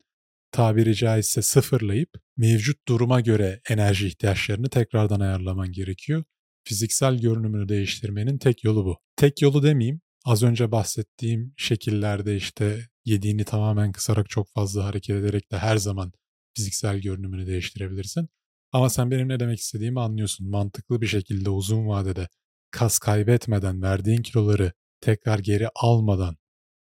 tabiri caizse sıfırlayıp mevcut duruma göre enerji ihtiyaçlarını tekrardan ayarlaman gerekiyor. Fiziksel görünümünü değiştirmenin tek yolu bu. Tek yolu demeyeyim. Az önce bahsettiğim şekillerde işte yediğini tamamen kısarak çok fazla hareket ederek de her zaman fiziksel görünümünü değiştirebilirsin. Ama sen benim ne demek istediğimi anlıyorsun. Mantıklı bir şekilde uzun vadede kas kaybetmeden verdiğin kiloları tekrar geri almadan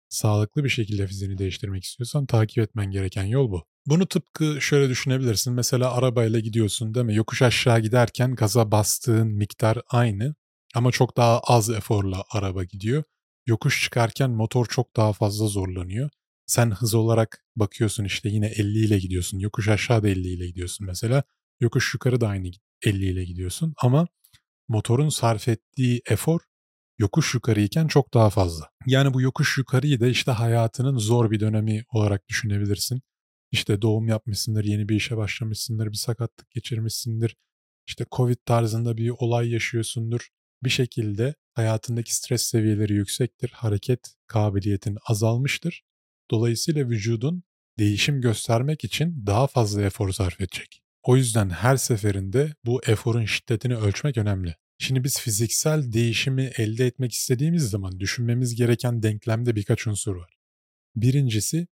sağlıklı bir şekilde fiziğini değiştirmek istiyorsan takip etmen gereken yol bu. Bunu tıpkı şöyle düşünebilirsin. Mesela arabayla gidiyorsun değil mi? Yokuş aşağı giderken gaza bastığın miktar aynı ama çok daha az eforla araba gidiyor. Yokuş çıkarken motor çok daha fazla zorlanıyor. Sen hız olarak bakıyorsun işte yine 50 ile gidiyorsun. Yokuş aşağı da 50 ile gidiyorsun mesela. Yokuş yukarı da aynı 50 ile gidiyorsun ama motorun sarf ettiği efor yokuş yukarıyken çok daha fazla. Yani bu yokuş yukarıyı da işte hayatının zor bir dönemi olarak düşünebilirsin. İşte doğum yapmışsındır, yeni bir işe başlamışsındır, bir sakatlık geçirmişsindir. İşte Covid tarzında bir olay yaşıyorsundur. Bir şekilde hayatındaki stres seviyeleri yüksektir, hareket kabiliyetin azalmıştır. Dolayısıyla vücudun değişim göstermek için daha fazla efor sarf edecek. O yüzden her seferinde bu eforun şiddetini ölçmek önemli. Şimdi biz fiziksel değişimi elde etmek istediğimiz zaman düşünmemiz gereken denklemde birkaç unsur var. Birincisi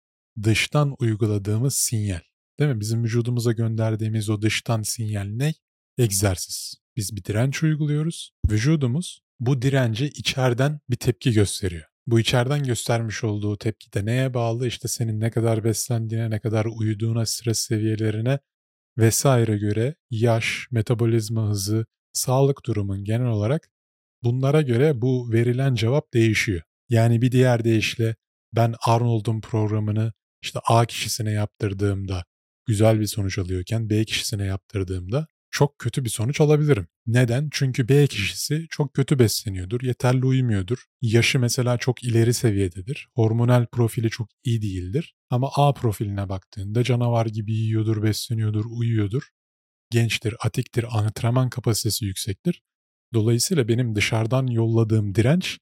dıştan uyguladığımız sinyal. Değil mi? Bizim vücudumuza gönderdiğimiz o dıştan sinyal ne? Egzersiz. Biz bir direnç uyguluyoruz. Vücudumuz bu dirence içeriden bir tepki gösteriyor. Bu içeriden göstermiş olduğu tepki de neye bağlı? İşte senin ne kadar beslendiğine, ne kadar uyuduğuna, stres seviyelerine vesaire göre yaş, metabolizma hızı, sağlık durumun genel olarak bunlara göre bu verilen cevap değişiyor. Yani bir diğer deyişle ben Arnold'un programını işte A kişisine yaptırdığımda güzel bir sonuç alıyorken B kişisine yaptırdığımda çok kötü bir sonuç alabilirim. Neden? Çünkü B kişisi çok kötü besleniyordur, yeterli uyumuyordur. Yaşı mesela çok ileri seviyededir. Hormonal profili çok iyi değildir. Ama A profiline baktığında canavar gibi yiyordur, besleniyordur, uyuyordur. Gençtir, atiktir, antrenman kapasitesi yüksektir. Dolayısıyla benim dışarıdan yolladığım direnç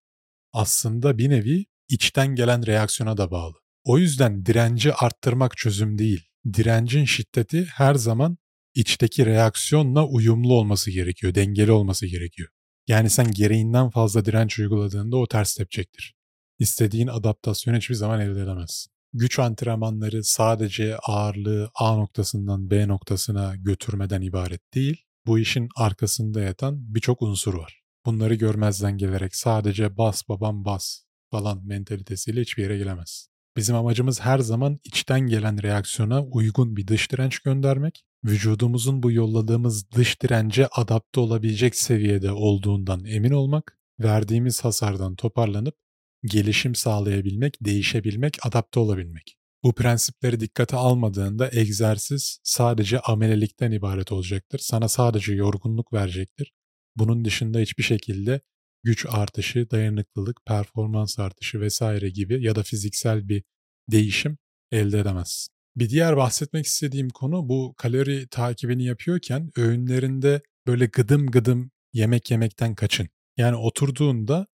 aslında bir nevi içten gelen reaksiyona da bağlı. O yüzden direnci arttırmak çözüm değil. Direncin şiddeti her zaman içteki reaksiyonla uyumlu olması gerekiyor, dengeli olması gerekiyor. Yani sen gereğinden fazla direnç uyguladığında o ters tepecektir. İstediğin adaptasyonu hiçbir zaman elde edemezsin. Güç antrenmanları sadece ağırlığı A noktasından B noktasına götürmeden ibaret değil, bu işin arkasında yatan birçok unsur var. Bunları görmezden gelerek sadece bas babam bas falan mentalitesiyle hiçbir yere gelemez. Bizim amacımız her zaman içten gelen reaksiyona uygun bir dış direnç göndermek, vücudumuzun bu yolladığımız dış dirence adapte olabilecek seviyede olduğundan emin olmak, verdiğimiz hasardan toparlanıp gelişim sağlayabilmek, değişebilmek, adapte olabilmek. Bu prensipleri dikkate almadığında egzersiz sadece amelelikten ibaret olacaktır. Sana sadece yorgunluk verecektir. Bunun dışında hiçbir şekilde güç artışı, dayanıklılık, performans artışı vesaire gibi ya da fiziksel bir değişim elde edemezsin. Bir diğer bahsetmek istediğim konu bu kalori takibini yapıyorken öğünlerinde böyle gıdım gıdım yemek yemekten kaçın. Yani oturduğunda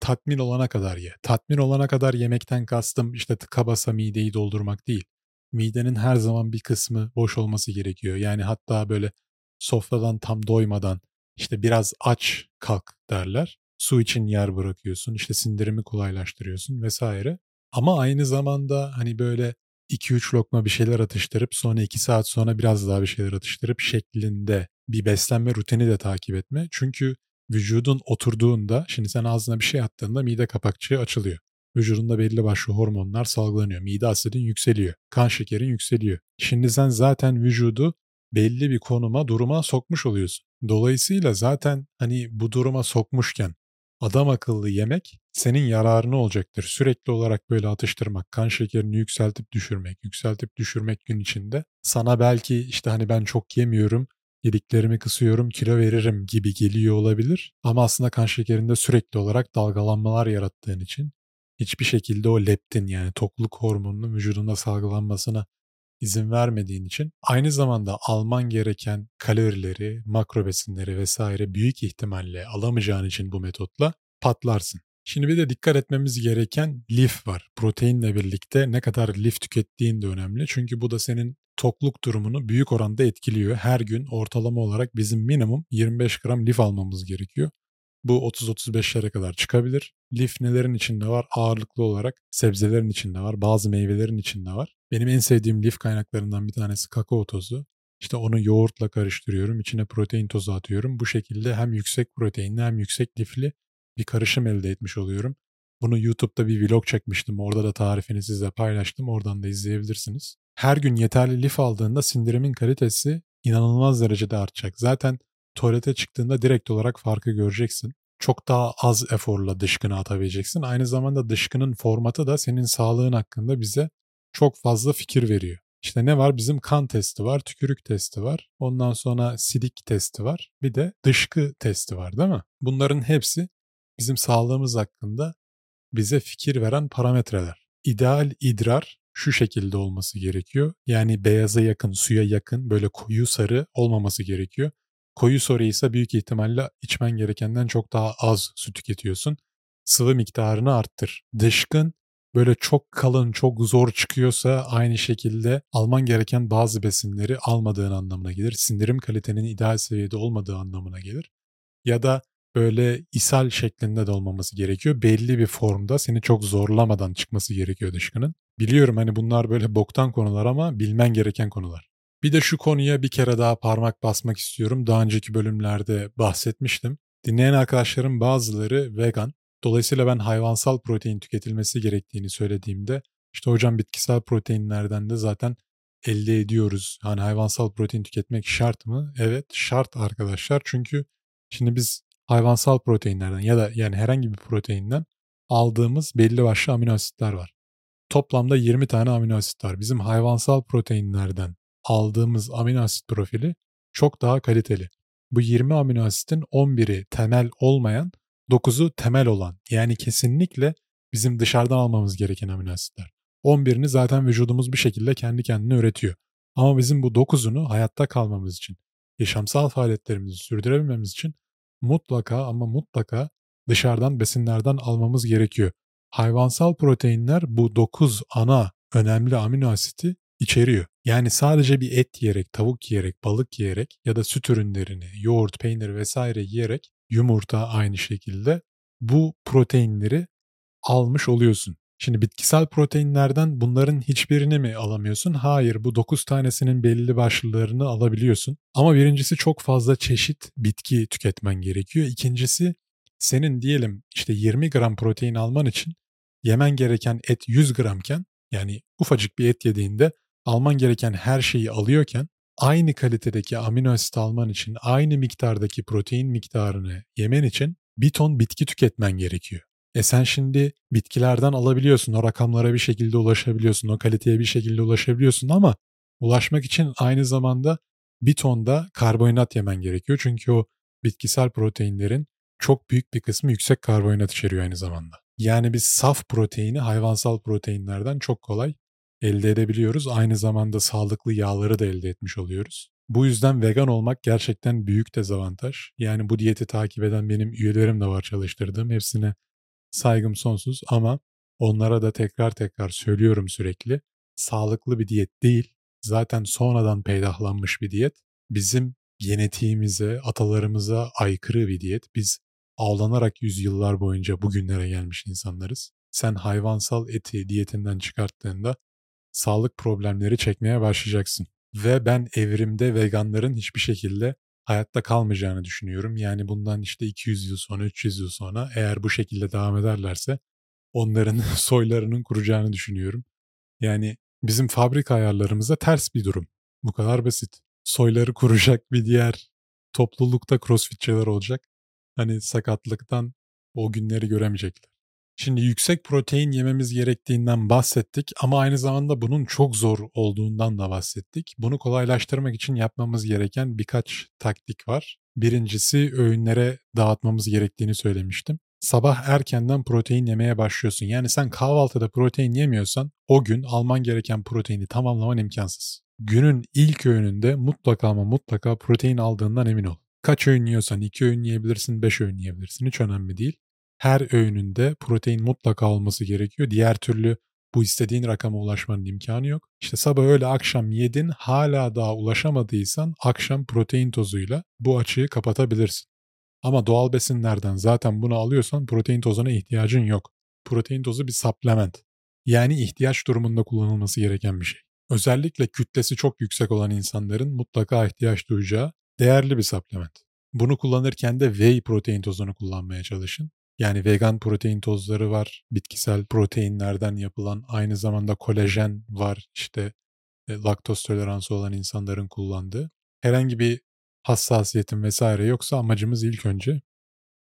tatmin olana kadar ye. Tatmin olana kadar yemekten kastım işte tıka basa mideyi doldurmak değil. Midenin her zaman bir kısmı boş olması gerekiyor. Yani hatta böyle sofradan tam doymadan işte biraz aç kalk derler. Su için yer bırakıyorsun, işte sindirimi kolaylaştırıyorsun vesaire. Ama aynı zamanda hani böyle 2-3 lokma bir şeyler atıştırıp sonra 2 saat sonra biraz daha bir şeyler atıştırıp şeklinde bir beslenme rutini de takip etme. Çünkü vücudun oturduğunda şimdi sen ağzına bir şey attığında mide kapakçığı açılıyor. Vücudunda belli başlı hormonlar salgılanıyor. Mide asidin yükseliyor. Kan şekerin yükseliyor. Şimdi sen zaten vücudu belli bir konuma, duruma sokmuş oluyorsun. Dolayısıyla zaten hani bu duruma sokmuşken adam akıllı yemek senin yararına olacaktır. Sürekli olarak böyle atıştırmak, kan şekerini yükseltip düşürmek, yükseltip düşürmek gün içinde sana belki işte hani ben çok yemiyorum, yediklerimi kısıyorum, kilo veririm gibi geliyor olabilir. Ama aslında kan şekerinde sürekli olarak dalgalanmalar yarattığın için hiçbir şekilde o leptin yani tokluk hormonunun vücudunda salgılanmasına izin vermediğin için aynı zamanda alman gereken kalorileri, makro besinleri vesaire büyük ihtimalle alamayacağın için bu metotla patlarsın. Şimdi bir de dikkat etmemiz gereken lif var. Proteinle birlikte ne kadar lif tükettiğin de önemli. Çünkü bu da senin tokluk durumunu büyük oranda etkiliyor. Her gün ortalama olarak bizim minimum 25 gram lif almamız gerekiyor. Bu 30-35'lere kadar çıkabilir. Lif nelerin içinde var? Ağırlıklı olarak sebzelerin içinde var. Bazı meyvelerin içinde var. Benim en sevdiğim lif kaynaklarından bir tanesi kakao tozu. İşte onu yoğurtla karıştırıyorum. İçine protein tozu atıyorum. Bu şekilde hem yüksek proteinli hem yüksek lifli bir karışım elde etmiş oluyorum. Bunu YouTube'da bir vlog çekmiştim. Orada da tarifini size paylaştım. Oradan da izleyebilirsiniz. Her gün yeterli lif aldığında sindirimin kalitesi inanılmaz derecede artacak. Zaten tuvalete çıktığında direkt olarak farkı göreceksin. Çok daha az eforla dışkını atabileceksin. Aynı zamanda dışkının formatı da senin sağlığın hakkında bize çok fazla fikir veriyor. İşte ne var? Bizim kan testi var, tükürük testi var. Ondan sonra sidik testi var. Bir de dışkı testi var değil mi? Bunların hepsi bizim sağlığımız hakkında bize fikir veren parametreler. İdeal idrar şu şekilde olması gerekiyor. Yani beyaza yakın, suya yakın, böyle koyu sarı olmaması gerekiyor. Koyu soru ise büyük ihtimalle içmen gerekenden çok daha az su tüketiyorsun. Sıvı miktarını arttır. Dışkın böyle çok kalın, çok zor çıkıyorsa aynı şekilde alman gereken bazı besinleri almadığın anlamına gelir. Sindirim kalitenin ideal seviyede olmadığı anlamına gelir. Ya da böyle ishal şeklinde de olmaması gerekiyor. Belli bir formda seni çok zorlamadan çıkması gerekiyor dışkının. Biliyorum hani bunlar böyle boktan konular ama bilmen gereken konular. Bir de şu konuya bir kere daha parmak basmak istiyorum. Daha önceki bölümlerde bahsetmiştim. Dinleyen arkadaşlarım bazıları vegan. Dolayısıyla ben hayvansal protein tüketilmesi gerektiğini söylediğimde işte hocam bitkisel proteinlerden de zaten elde ediyoruz. Hani hayvansal protein tüketmek şart mı? Evet şart arkadaşlar. Çünkü şimdi biz hayvansal proteinlerden ya da yani herhangi bir proteinden aldığımız belli başlı amino asitler var. Toplamda 20 tane amino asit var. Bizim hayvansal proteinlerden aldığımız amino asit profili çok daha kaliteli. Bu 20 amino asitin 11'i temel olmayan, 9'u temel olan yani kesinlikle bizim dışarıdan almamız gereken amino asitler. 11'ini zaten vücudumuz bir şekilde kendi kendine üretiyor. Ama bizim bu 9'unu hayatta kalmamız için, yaşamsal faaliyetlerimizi sürdürebilmemiz için mutlaka ama mutlaka dışarıdan besinlerden almamız gerekiyor. Hayvansal proteinler bu 9 ana önemli amino asiti içeriyor. Yani sadece bir et yiyerek, tavuk yiyerek, balık yiyerek ya da süt ürünlerini, yoğurt, peynir vesaire yiyerek yumurta aynı şekilde bu proteinleri almış oluyorsun. Şimdi bitkisel proteinlerden bunların hiçbirini mi alamıyorsun? Hayır bu 9 tanesinin belli başlılarını alabiliyorsun. Ama birincisi çok fazla çeşit bitki tüketmen gerekiyor. İkincisi senin diyelim işte 20 gram protein alman için yemen gereken et 100 gramken yani ufacık bir et yediğinde alman gereken her şeyi alıyorken aynı kalitedeki amino asit alman için aynı miktardaki protein miktarını yemen için bir ton bitki tüketmen gerekiyor. E sen şimdi bitkilerden alabiliyorsun, o rakamlara bir şekilde ulaşabiliyorsun, o kaliteye bir şekilde ulaşabiliyorsun ama ulaşmak için aynı zamanda bir ton da karbonhidrat yemen gerekiyor. Çünkü o bitkisel proteinlerin çok büyük bir kısmı yüksek karbonhidrat içeriyor aynı zamanda. Yani biz saf proteini hayvansal proteinlerden çok kolay elde edebiliyoruz. Aynı zamanda sağlıklı yağları da elde etmiş oluyoruz. Bu yüzden vegan olmak gerçekten büyük dezavantaj. Yani bu diyeti takip eden benim üyelerim de var çalıştırdığım. Hepsine saygım sonsuz ama onlara da tekrar tekrar söylüyorum sürekli. Sağlıklı bir diyet değil. Zaten sonradan peydahlanmış bir diyet. Bizim genetiğimize, atalarımıza aykırı bir diyet. Biz avlanarak yüzyıllar boyunca bugünlere gelmiş insanlarız. Sen hayvansal eti diyetinden çıkarttığında sağlık problemleri çekmeye başlayacaksın. Ve ben evrimde veganların hiçbir şekilde hayatta kalmayacağını düşünüyorum. Yani bundan işte 200 yıl sonra, 300 yıl sonra eğer bu şekilde devam ederlerse onların soylarının kuracağını düşünüyorum. Yani bizim fabrika ayarlarımıza ters bir durum. Bu kadar basit. Soyları kuracak bir diğer toplulukta crossfitçiler olacak. Hani sakatlıktan o günleri göremeyecekler. Şimdi yüksek protein yememiz gerektiğinden bahsettik ama aynı zamanda bunun çok zor olduğundan da bahsettik. Bunu kolaylaştırmak için yapmamız gereken birkaç taktik var. Birincisi öğünlere dağıtmamız gerektiğini söylemiştim. Sabah erkenden protein yemeye başlıyorsun. Yani sen kahvaltıda protein yemiyorsan o gün alman gereken proteini tamamlaman imkansız. Günün ilk öğününde mutlaka ama mutlaka protein aldığından emin ol. Kaç öğün yiyorsan 2 öğün yiyebilirsin, 5 öğün yiyebilirsin. Hiç önemli değil her öğününde protein mutlaka olması gerekiyor. Diğer türlü bu istediğin rakama ulaşmanın imkanı yok. İşte sabah öyle akşam yedin hala daha ulaşamadıysan akşam protein tozuyla bu açığı kapatabilirsin. Ama doğal besinlerden zaten bunu alıyorsan protein tozuna ihtiyacın yok. Protein tozu bir supplement. Yani ihtiyaç durumunda kullanılması gereken bir şey. Özellikle kütlesi çok yüksek olan insanların mutlaka ihtiyaç duyacağı değerli bir supplement. Bunu kullanırken de whey protein tozunu kullanmaya çalışın. Yani vegan protein tozları var, bitkisel proteinlerden yapılan aynı zamanda kolajen var işte e, laktoz toleransı olan insanların kullandığı. Herhangi bir hassasiyetin vesaire yoksa amacımız ilk önce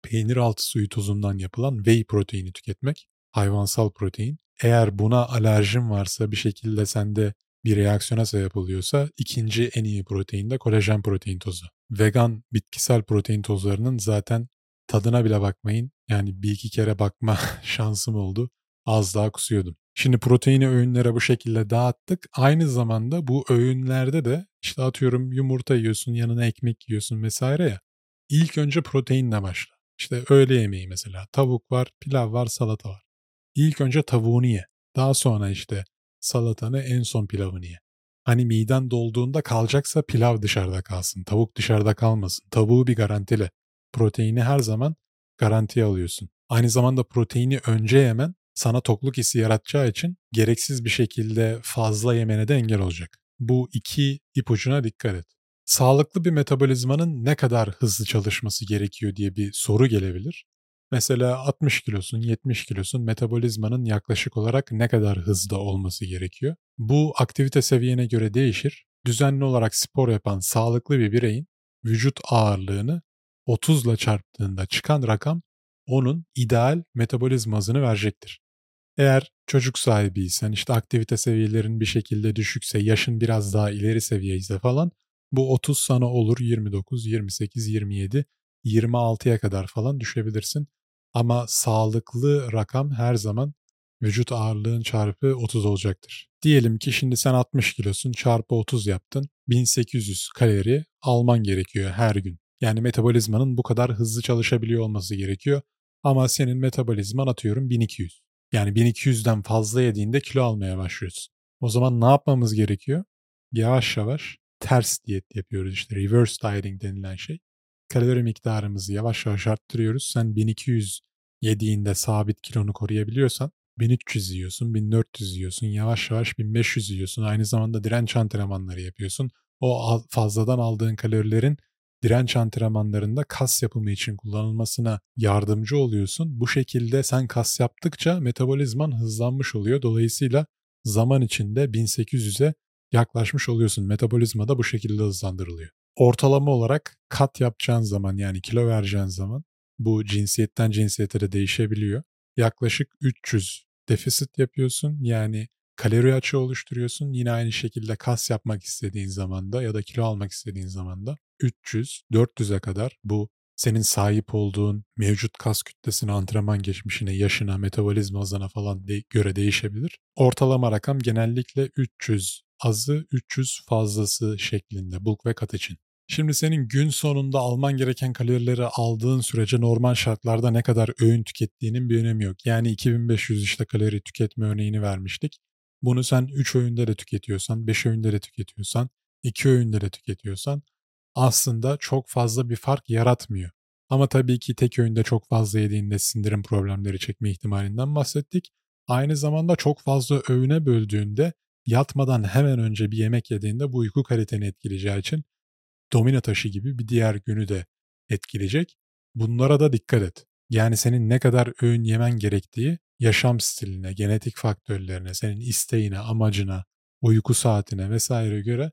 peynir altı suyu tozundan yapılan whey proteini tüketmek, hayvansal protein. Eğer buna alerjin varsa bir şekilde sende bir reaksiyona sebep oluyorsa ikinci en iyi protein de kolajen protein tozu. Vegan bitkisel protein tozlarının zaten Tadına bile bakmayın. Yani bir iki kere bakma şansım oldu. Az daha kusuyordum. Şimdi proteini öğünlere bu şekilde dağıttık. Aynı zamanda bu öğünlerde de işte atıyorum yumurta yiyorsun, yanına ekmek yiyorsun vesaire ya. İlk önce proteinle başla. İşte öğle yemeği mesela. Tavuk var, pilav var, salata var. İlk önce tavuğunu ye. Daha sonra işte salatanı en son pilavını ye. Hani miden dolduğunda kalacaksa pilav dışarıda kalsın. Tavuk dışarıda kalmasın. Tavuğu bir garantile proteini her zaman garantiye alıyorsun. Aynı zamanda proteini önce yemen sana tokluk hissi yaratacağı için gereksiz bir şekilde fazla yemene de engel olacak. Bu iki ipucuna dikkat et. Sağlıklı bir metabolizmanın ne kadar hızlı çalışması gerekiyor diye bir soru gelebilir. Mesela 60 kilosun, 70 kilosun metabolizmanın yaklaşık olarak ne kadar hızlı olması gerekiyor? Bu aktivite seviyene göre değişir. Düzenli olarak spor yapan sağlıklı bir bireyin vücut ağırlığını 30 ile çarptığında çıkan rakam onun ideal metabolizma hızını verecektir. Eğer çocuk sahibiysen işte aktivite seviyelerin bir şekilde düşükse yaşın biraz daha ileri seviyeyse falan bu 30 sana olur 29, 28, 27, 26'ya kadar falan düşebilirsin. Ama sağlıklı rakam her zaman vücut ağırlığın çarpı 30 olacaktır. Diyelim ki şimdi sen 60 kilosun çarpı 30 yaptın. 1800 kalori alman gerekiyor her gün. Yani metabolizmanın bu kadar hızlı çalışabiliyor olması gerekiyor. Ama senin metabolizman atıyorum 1200. Yani 1200'den fazla yediğinde kilo almaya başlıyorsun. O zaman ne yapmamız gerekiyor? Yavaş yavaş ters diyet yapıyoruz işte reverse dieting denilen şey. Kalori miktarımızı yavaş yavaş arttırıyoruz. Sen 1200 yediğinde sabit kilonu koruyabiliyorsan 1300 yiyorsun, 1400 yiyorsun, yavaş yavaş 1500 yiyorsun. Aynı zamanda direnç antrenmanları yapıyorsun. O fazladan aldığın kalorilerin direnç antrenmanlarında kas yapımı için kullanılmasına yardımcı oluyorsun. Bu şekilde sen kas yaptıkça metabolizman hızlanmış oluyor. Dolayısıyla zaman içinde 1800'e yaklaşmış oluyorsun. Metabolizma da bu şekilde hızlandırılıyor. Ortalama olarak kat yapacağın zaman yani kilo vereceğin zaman bu cinsiyetten cinsiyete de değişebiliyor. Yaklaşık 300 defisit yapıyorsun. Yani kalori açığı oluşturuyorsun. Yine aynı şekilde kas yapmak istediğin zamanda ya da kilo almak istediğin zamanda 300-400'e kadar bu senin sahip olduğun mevcut kas kütlesine, antrenman geçmişine, yaşına, metabolizma hızına falan de göre değişebilir. Ortalama rakam genellikle 300 azı, 300 fazlası şeklinde bulk ve kat için. Şimdi senin gün sonunda alman gereken kalorileri aldığın sürece normal şartlarda ne kadar öğün tükettiğinin bir önemi yok. Yani 2500 işte kalori tüketme örneğini vermiştik. Bunu sen 3 öğünde de tüketiyorsan, 5 öğünde de tüketiyorsan, 2 öğünde de tüketiyorsan aslında çok fazla bir fark yaratmıyor. Ama tabii ki tek öğünde çok fazla yediğinde sindirim problemleri çekme ihtimalinden bahsettik. Aynı zamanda çok fazla öğüne böldüğünde yatmadan hemen önce bir yemek yediğinde bu uyku kaliteni etkileyeceği için domino taşı gibi bir diğer günü de etkileyecek. Bunlara da dikkat et. Yani senin ne kadar öğün yemen gerektiği yaşam stiline, genetik faktörlerine, senin isteğine, amacına, uyku saatine vesaire göre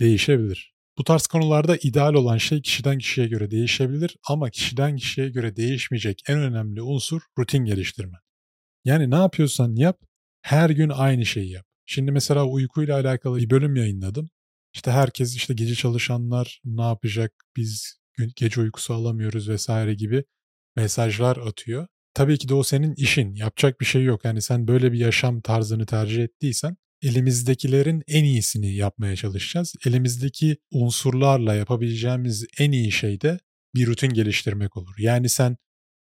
değişebilir. Bu tarz konularda ideal olan şey kişiden kişiye göre değişebilir ama kişiden kişiye göre değişmeyecek en önemli unsur rutin geliştirme. Yani ne yapıyorsan yap, her gün aynı şeyi yap. Şimdi mesela uykuyla alakalı bir bölüm yayınladım. İşte herkes işte gece çalışanlar ne yapacak, biz gece uykusu alamıyoruz vesaire gibi mesajlar atıyor. Tabii ki de o senin işin. Yapacak bir şey yok. Yani sen böyle bir yaşam tarzını tercih ettiysen elimizdekilerin en iyisini yapmaya çalışacağız. Elimizdeki unsurlarla yapabileceğimiz en iyi şey de bir rutin geliştirmek olur. Yani sen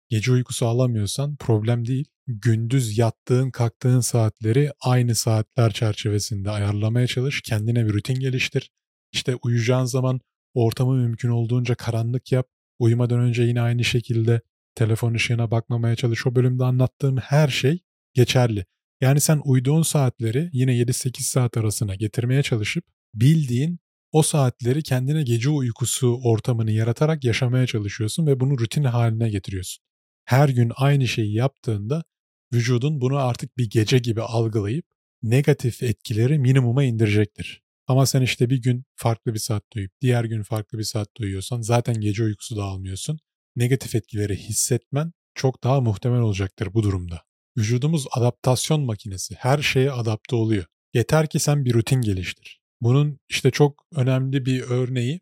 gece uykusu alamıyorsan problem değil. Gündüz yattığın kalktığın saatleri aynı saatler çerçevesinde ayarlamaya çalış. Kendine bir rutin geliştir. İşte uyuyacağın zaman ortamı mümkün olduğunca karanlık yap. Uyumadan önce yine aynı şekilde telefon ışığına bakmamaya çalış. O bölümde anlattığım her şey geçerli. Yani sen uyduğun saatleri yine 7-8 saat arasına getirmeye çalışıp bildiğin o saatleri kendine gece uykusu ortamını yaratarak yaşamaya çalışıyorsun ve bunu rutin haline getiriyorsun. Her gün aynı şeyi yaptığında vücudun bunu artık bir gece gibi algılayıp negatif etkileri minimuma indirecektir. Ama sen işte bir gün farklı bir saat uyuyup diğer gün farklı bir saat uyuyorsan zaten gece uykusu da almıyorsun. Negatif etkileri hissetmen çok daha muhtemel olacaktır bu durumda. Vücudumuz adaptasyon makinesi. Her şeye adapte oluyor. Yeter ki sen bir rutin geliştir. Bunun işte çok önemli bir örneği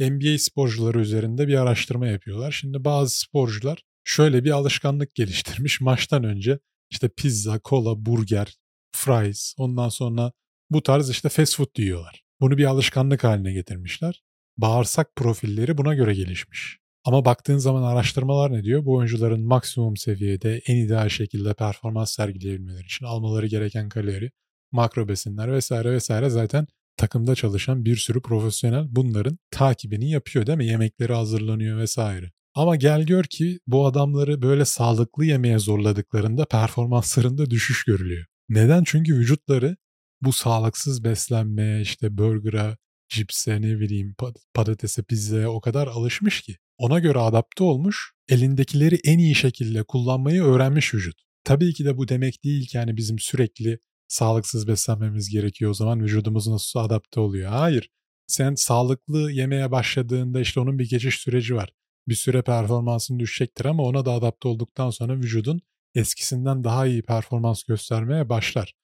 NBA sporcuları üzerinde bir araştırma yapıyorlar. Şimdi bazı sporcular şöyle bir alışkanlık geliştirmiş maçtan önce işte pizza, kola, burger, fries ondan sonra bu tarz işte fast food diyorlar. Bunu bir alışkanlık haline getirmişler. Bağırsak profilleri buna göre gelişmiş. Ama baktığın zaman araştırmalar ne diyor? Bu oyuncuların maksimum seviyede en ideal şekilde performans sergileyebilmeleri için almaları gereken kalori, makro besinler vesaire vesaire zaten takımda çalışan bir sürü profesyonel bunların takibini yapıyor değil mi? Yemekleri hazırlanıyor vesaire. Ama gel gör ki bu adamları böyle sağlıklı yemeye zorladıklarında performanslarında düşüş görülüyor. Neden? Çünkü vücutları bu sağlıksız beslenmeye, işte burger'a, cipse, ne bileyim patatese, pizzaya o kadar alışmış ki ona göre adapte olmuş, elindekileri en iyi şekilde kullanmayı öğrenmiş vücut. Tabii ki de bu demek değil ki yani bizim sürekli sağlıksız beslenmemiz gerekiyor o zaman vücudumuz nasıl adapte oluyor. Hayır. Sen sağlıklı yemeye başladığında işte onun bir geçiş süreci var. Bir süre performansın düşecektir ama ona da adapte olduktan sonra vücudun eskisinden daha iyi performans göstermeye başlar.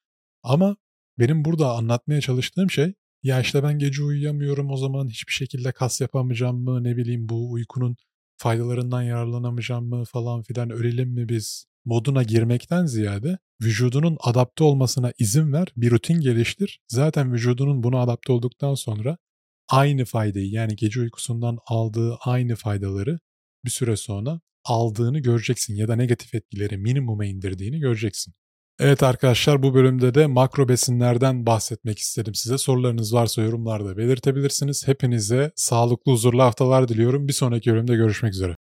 Ama benim burada anlatmaya çalıştığım şey ya işte ben gece uyuyamıyorum o zaman hiçbir şekilde kas yapamayacağım mı ne bileyim bu uykunun faydalarından yararlanamayacağım mı falan filan ölelim mi biz moduna girmekten ziyade vücudunun adapte olmasına izin ver, bir rutin geliştir. Zaten vücudunun buna adapte olduktan sonra aynı faydayı yani gece uykusundan aldığı aynı faydaları bir süre sonra aldığını göreceksin ya da negatif etkileri minimuma indirdiğini göreceksin. Evet arkadaşlar bu bölümde de makro besinlerden bahsetmek istedim size. Sorularınız varsa yorumlarda belirtebilirsiniz. Hepinize sağlıklı huzurlu haftalar diliyorum. Bir sonraki bölümde görüşmek üzere.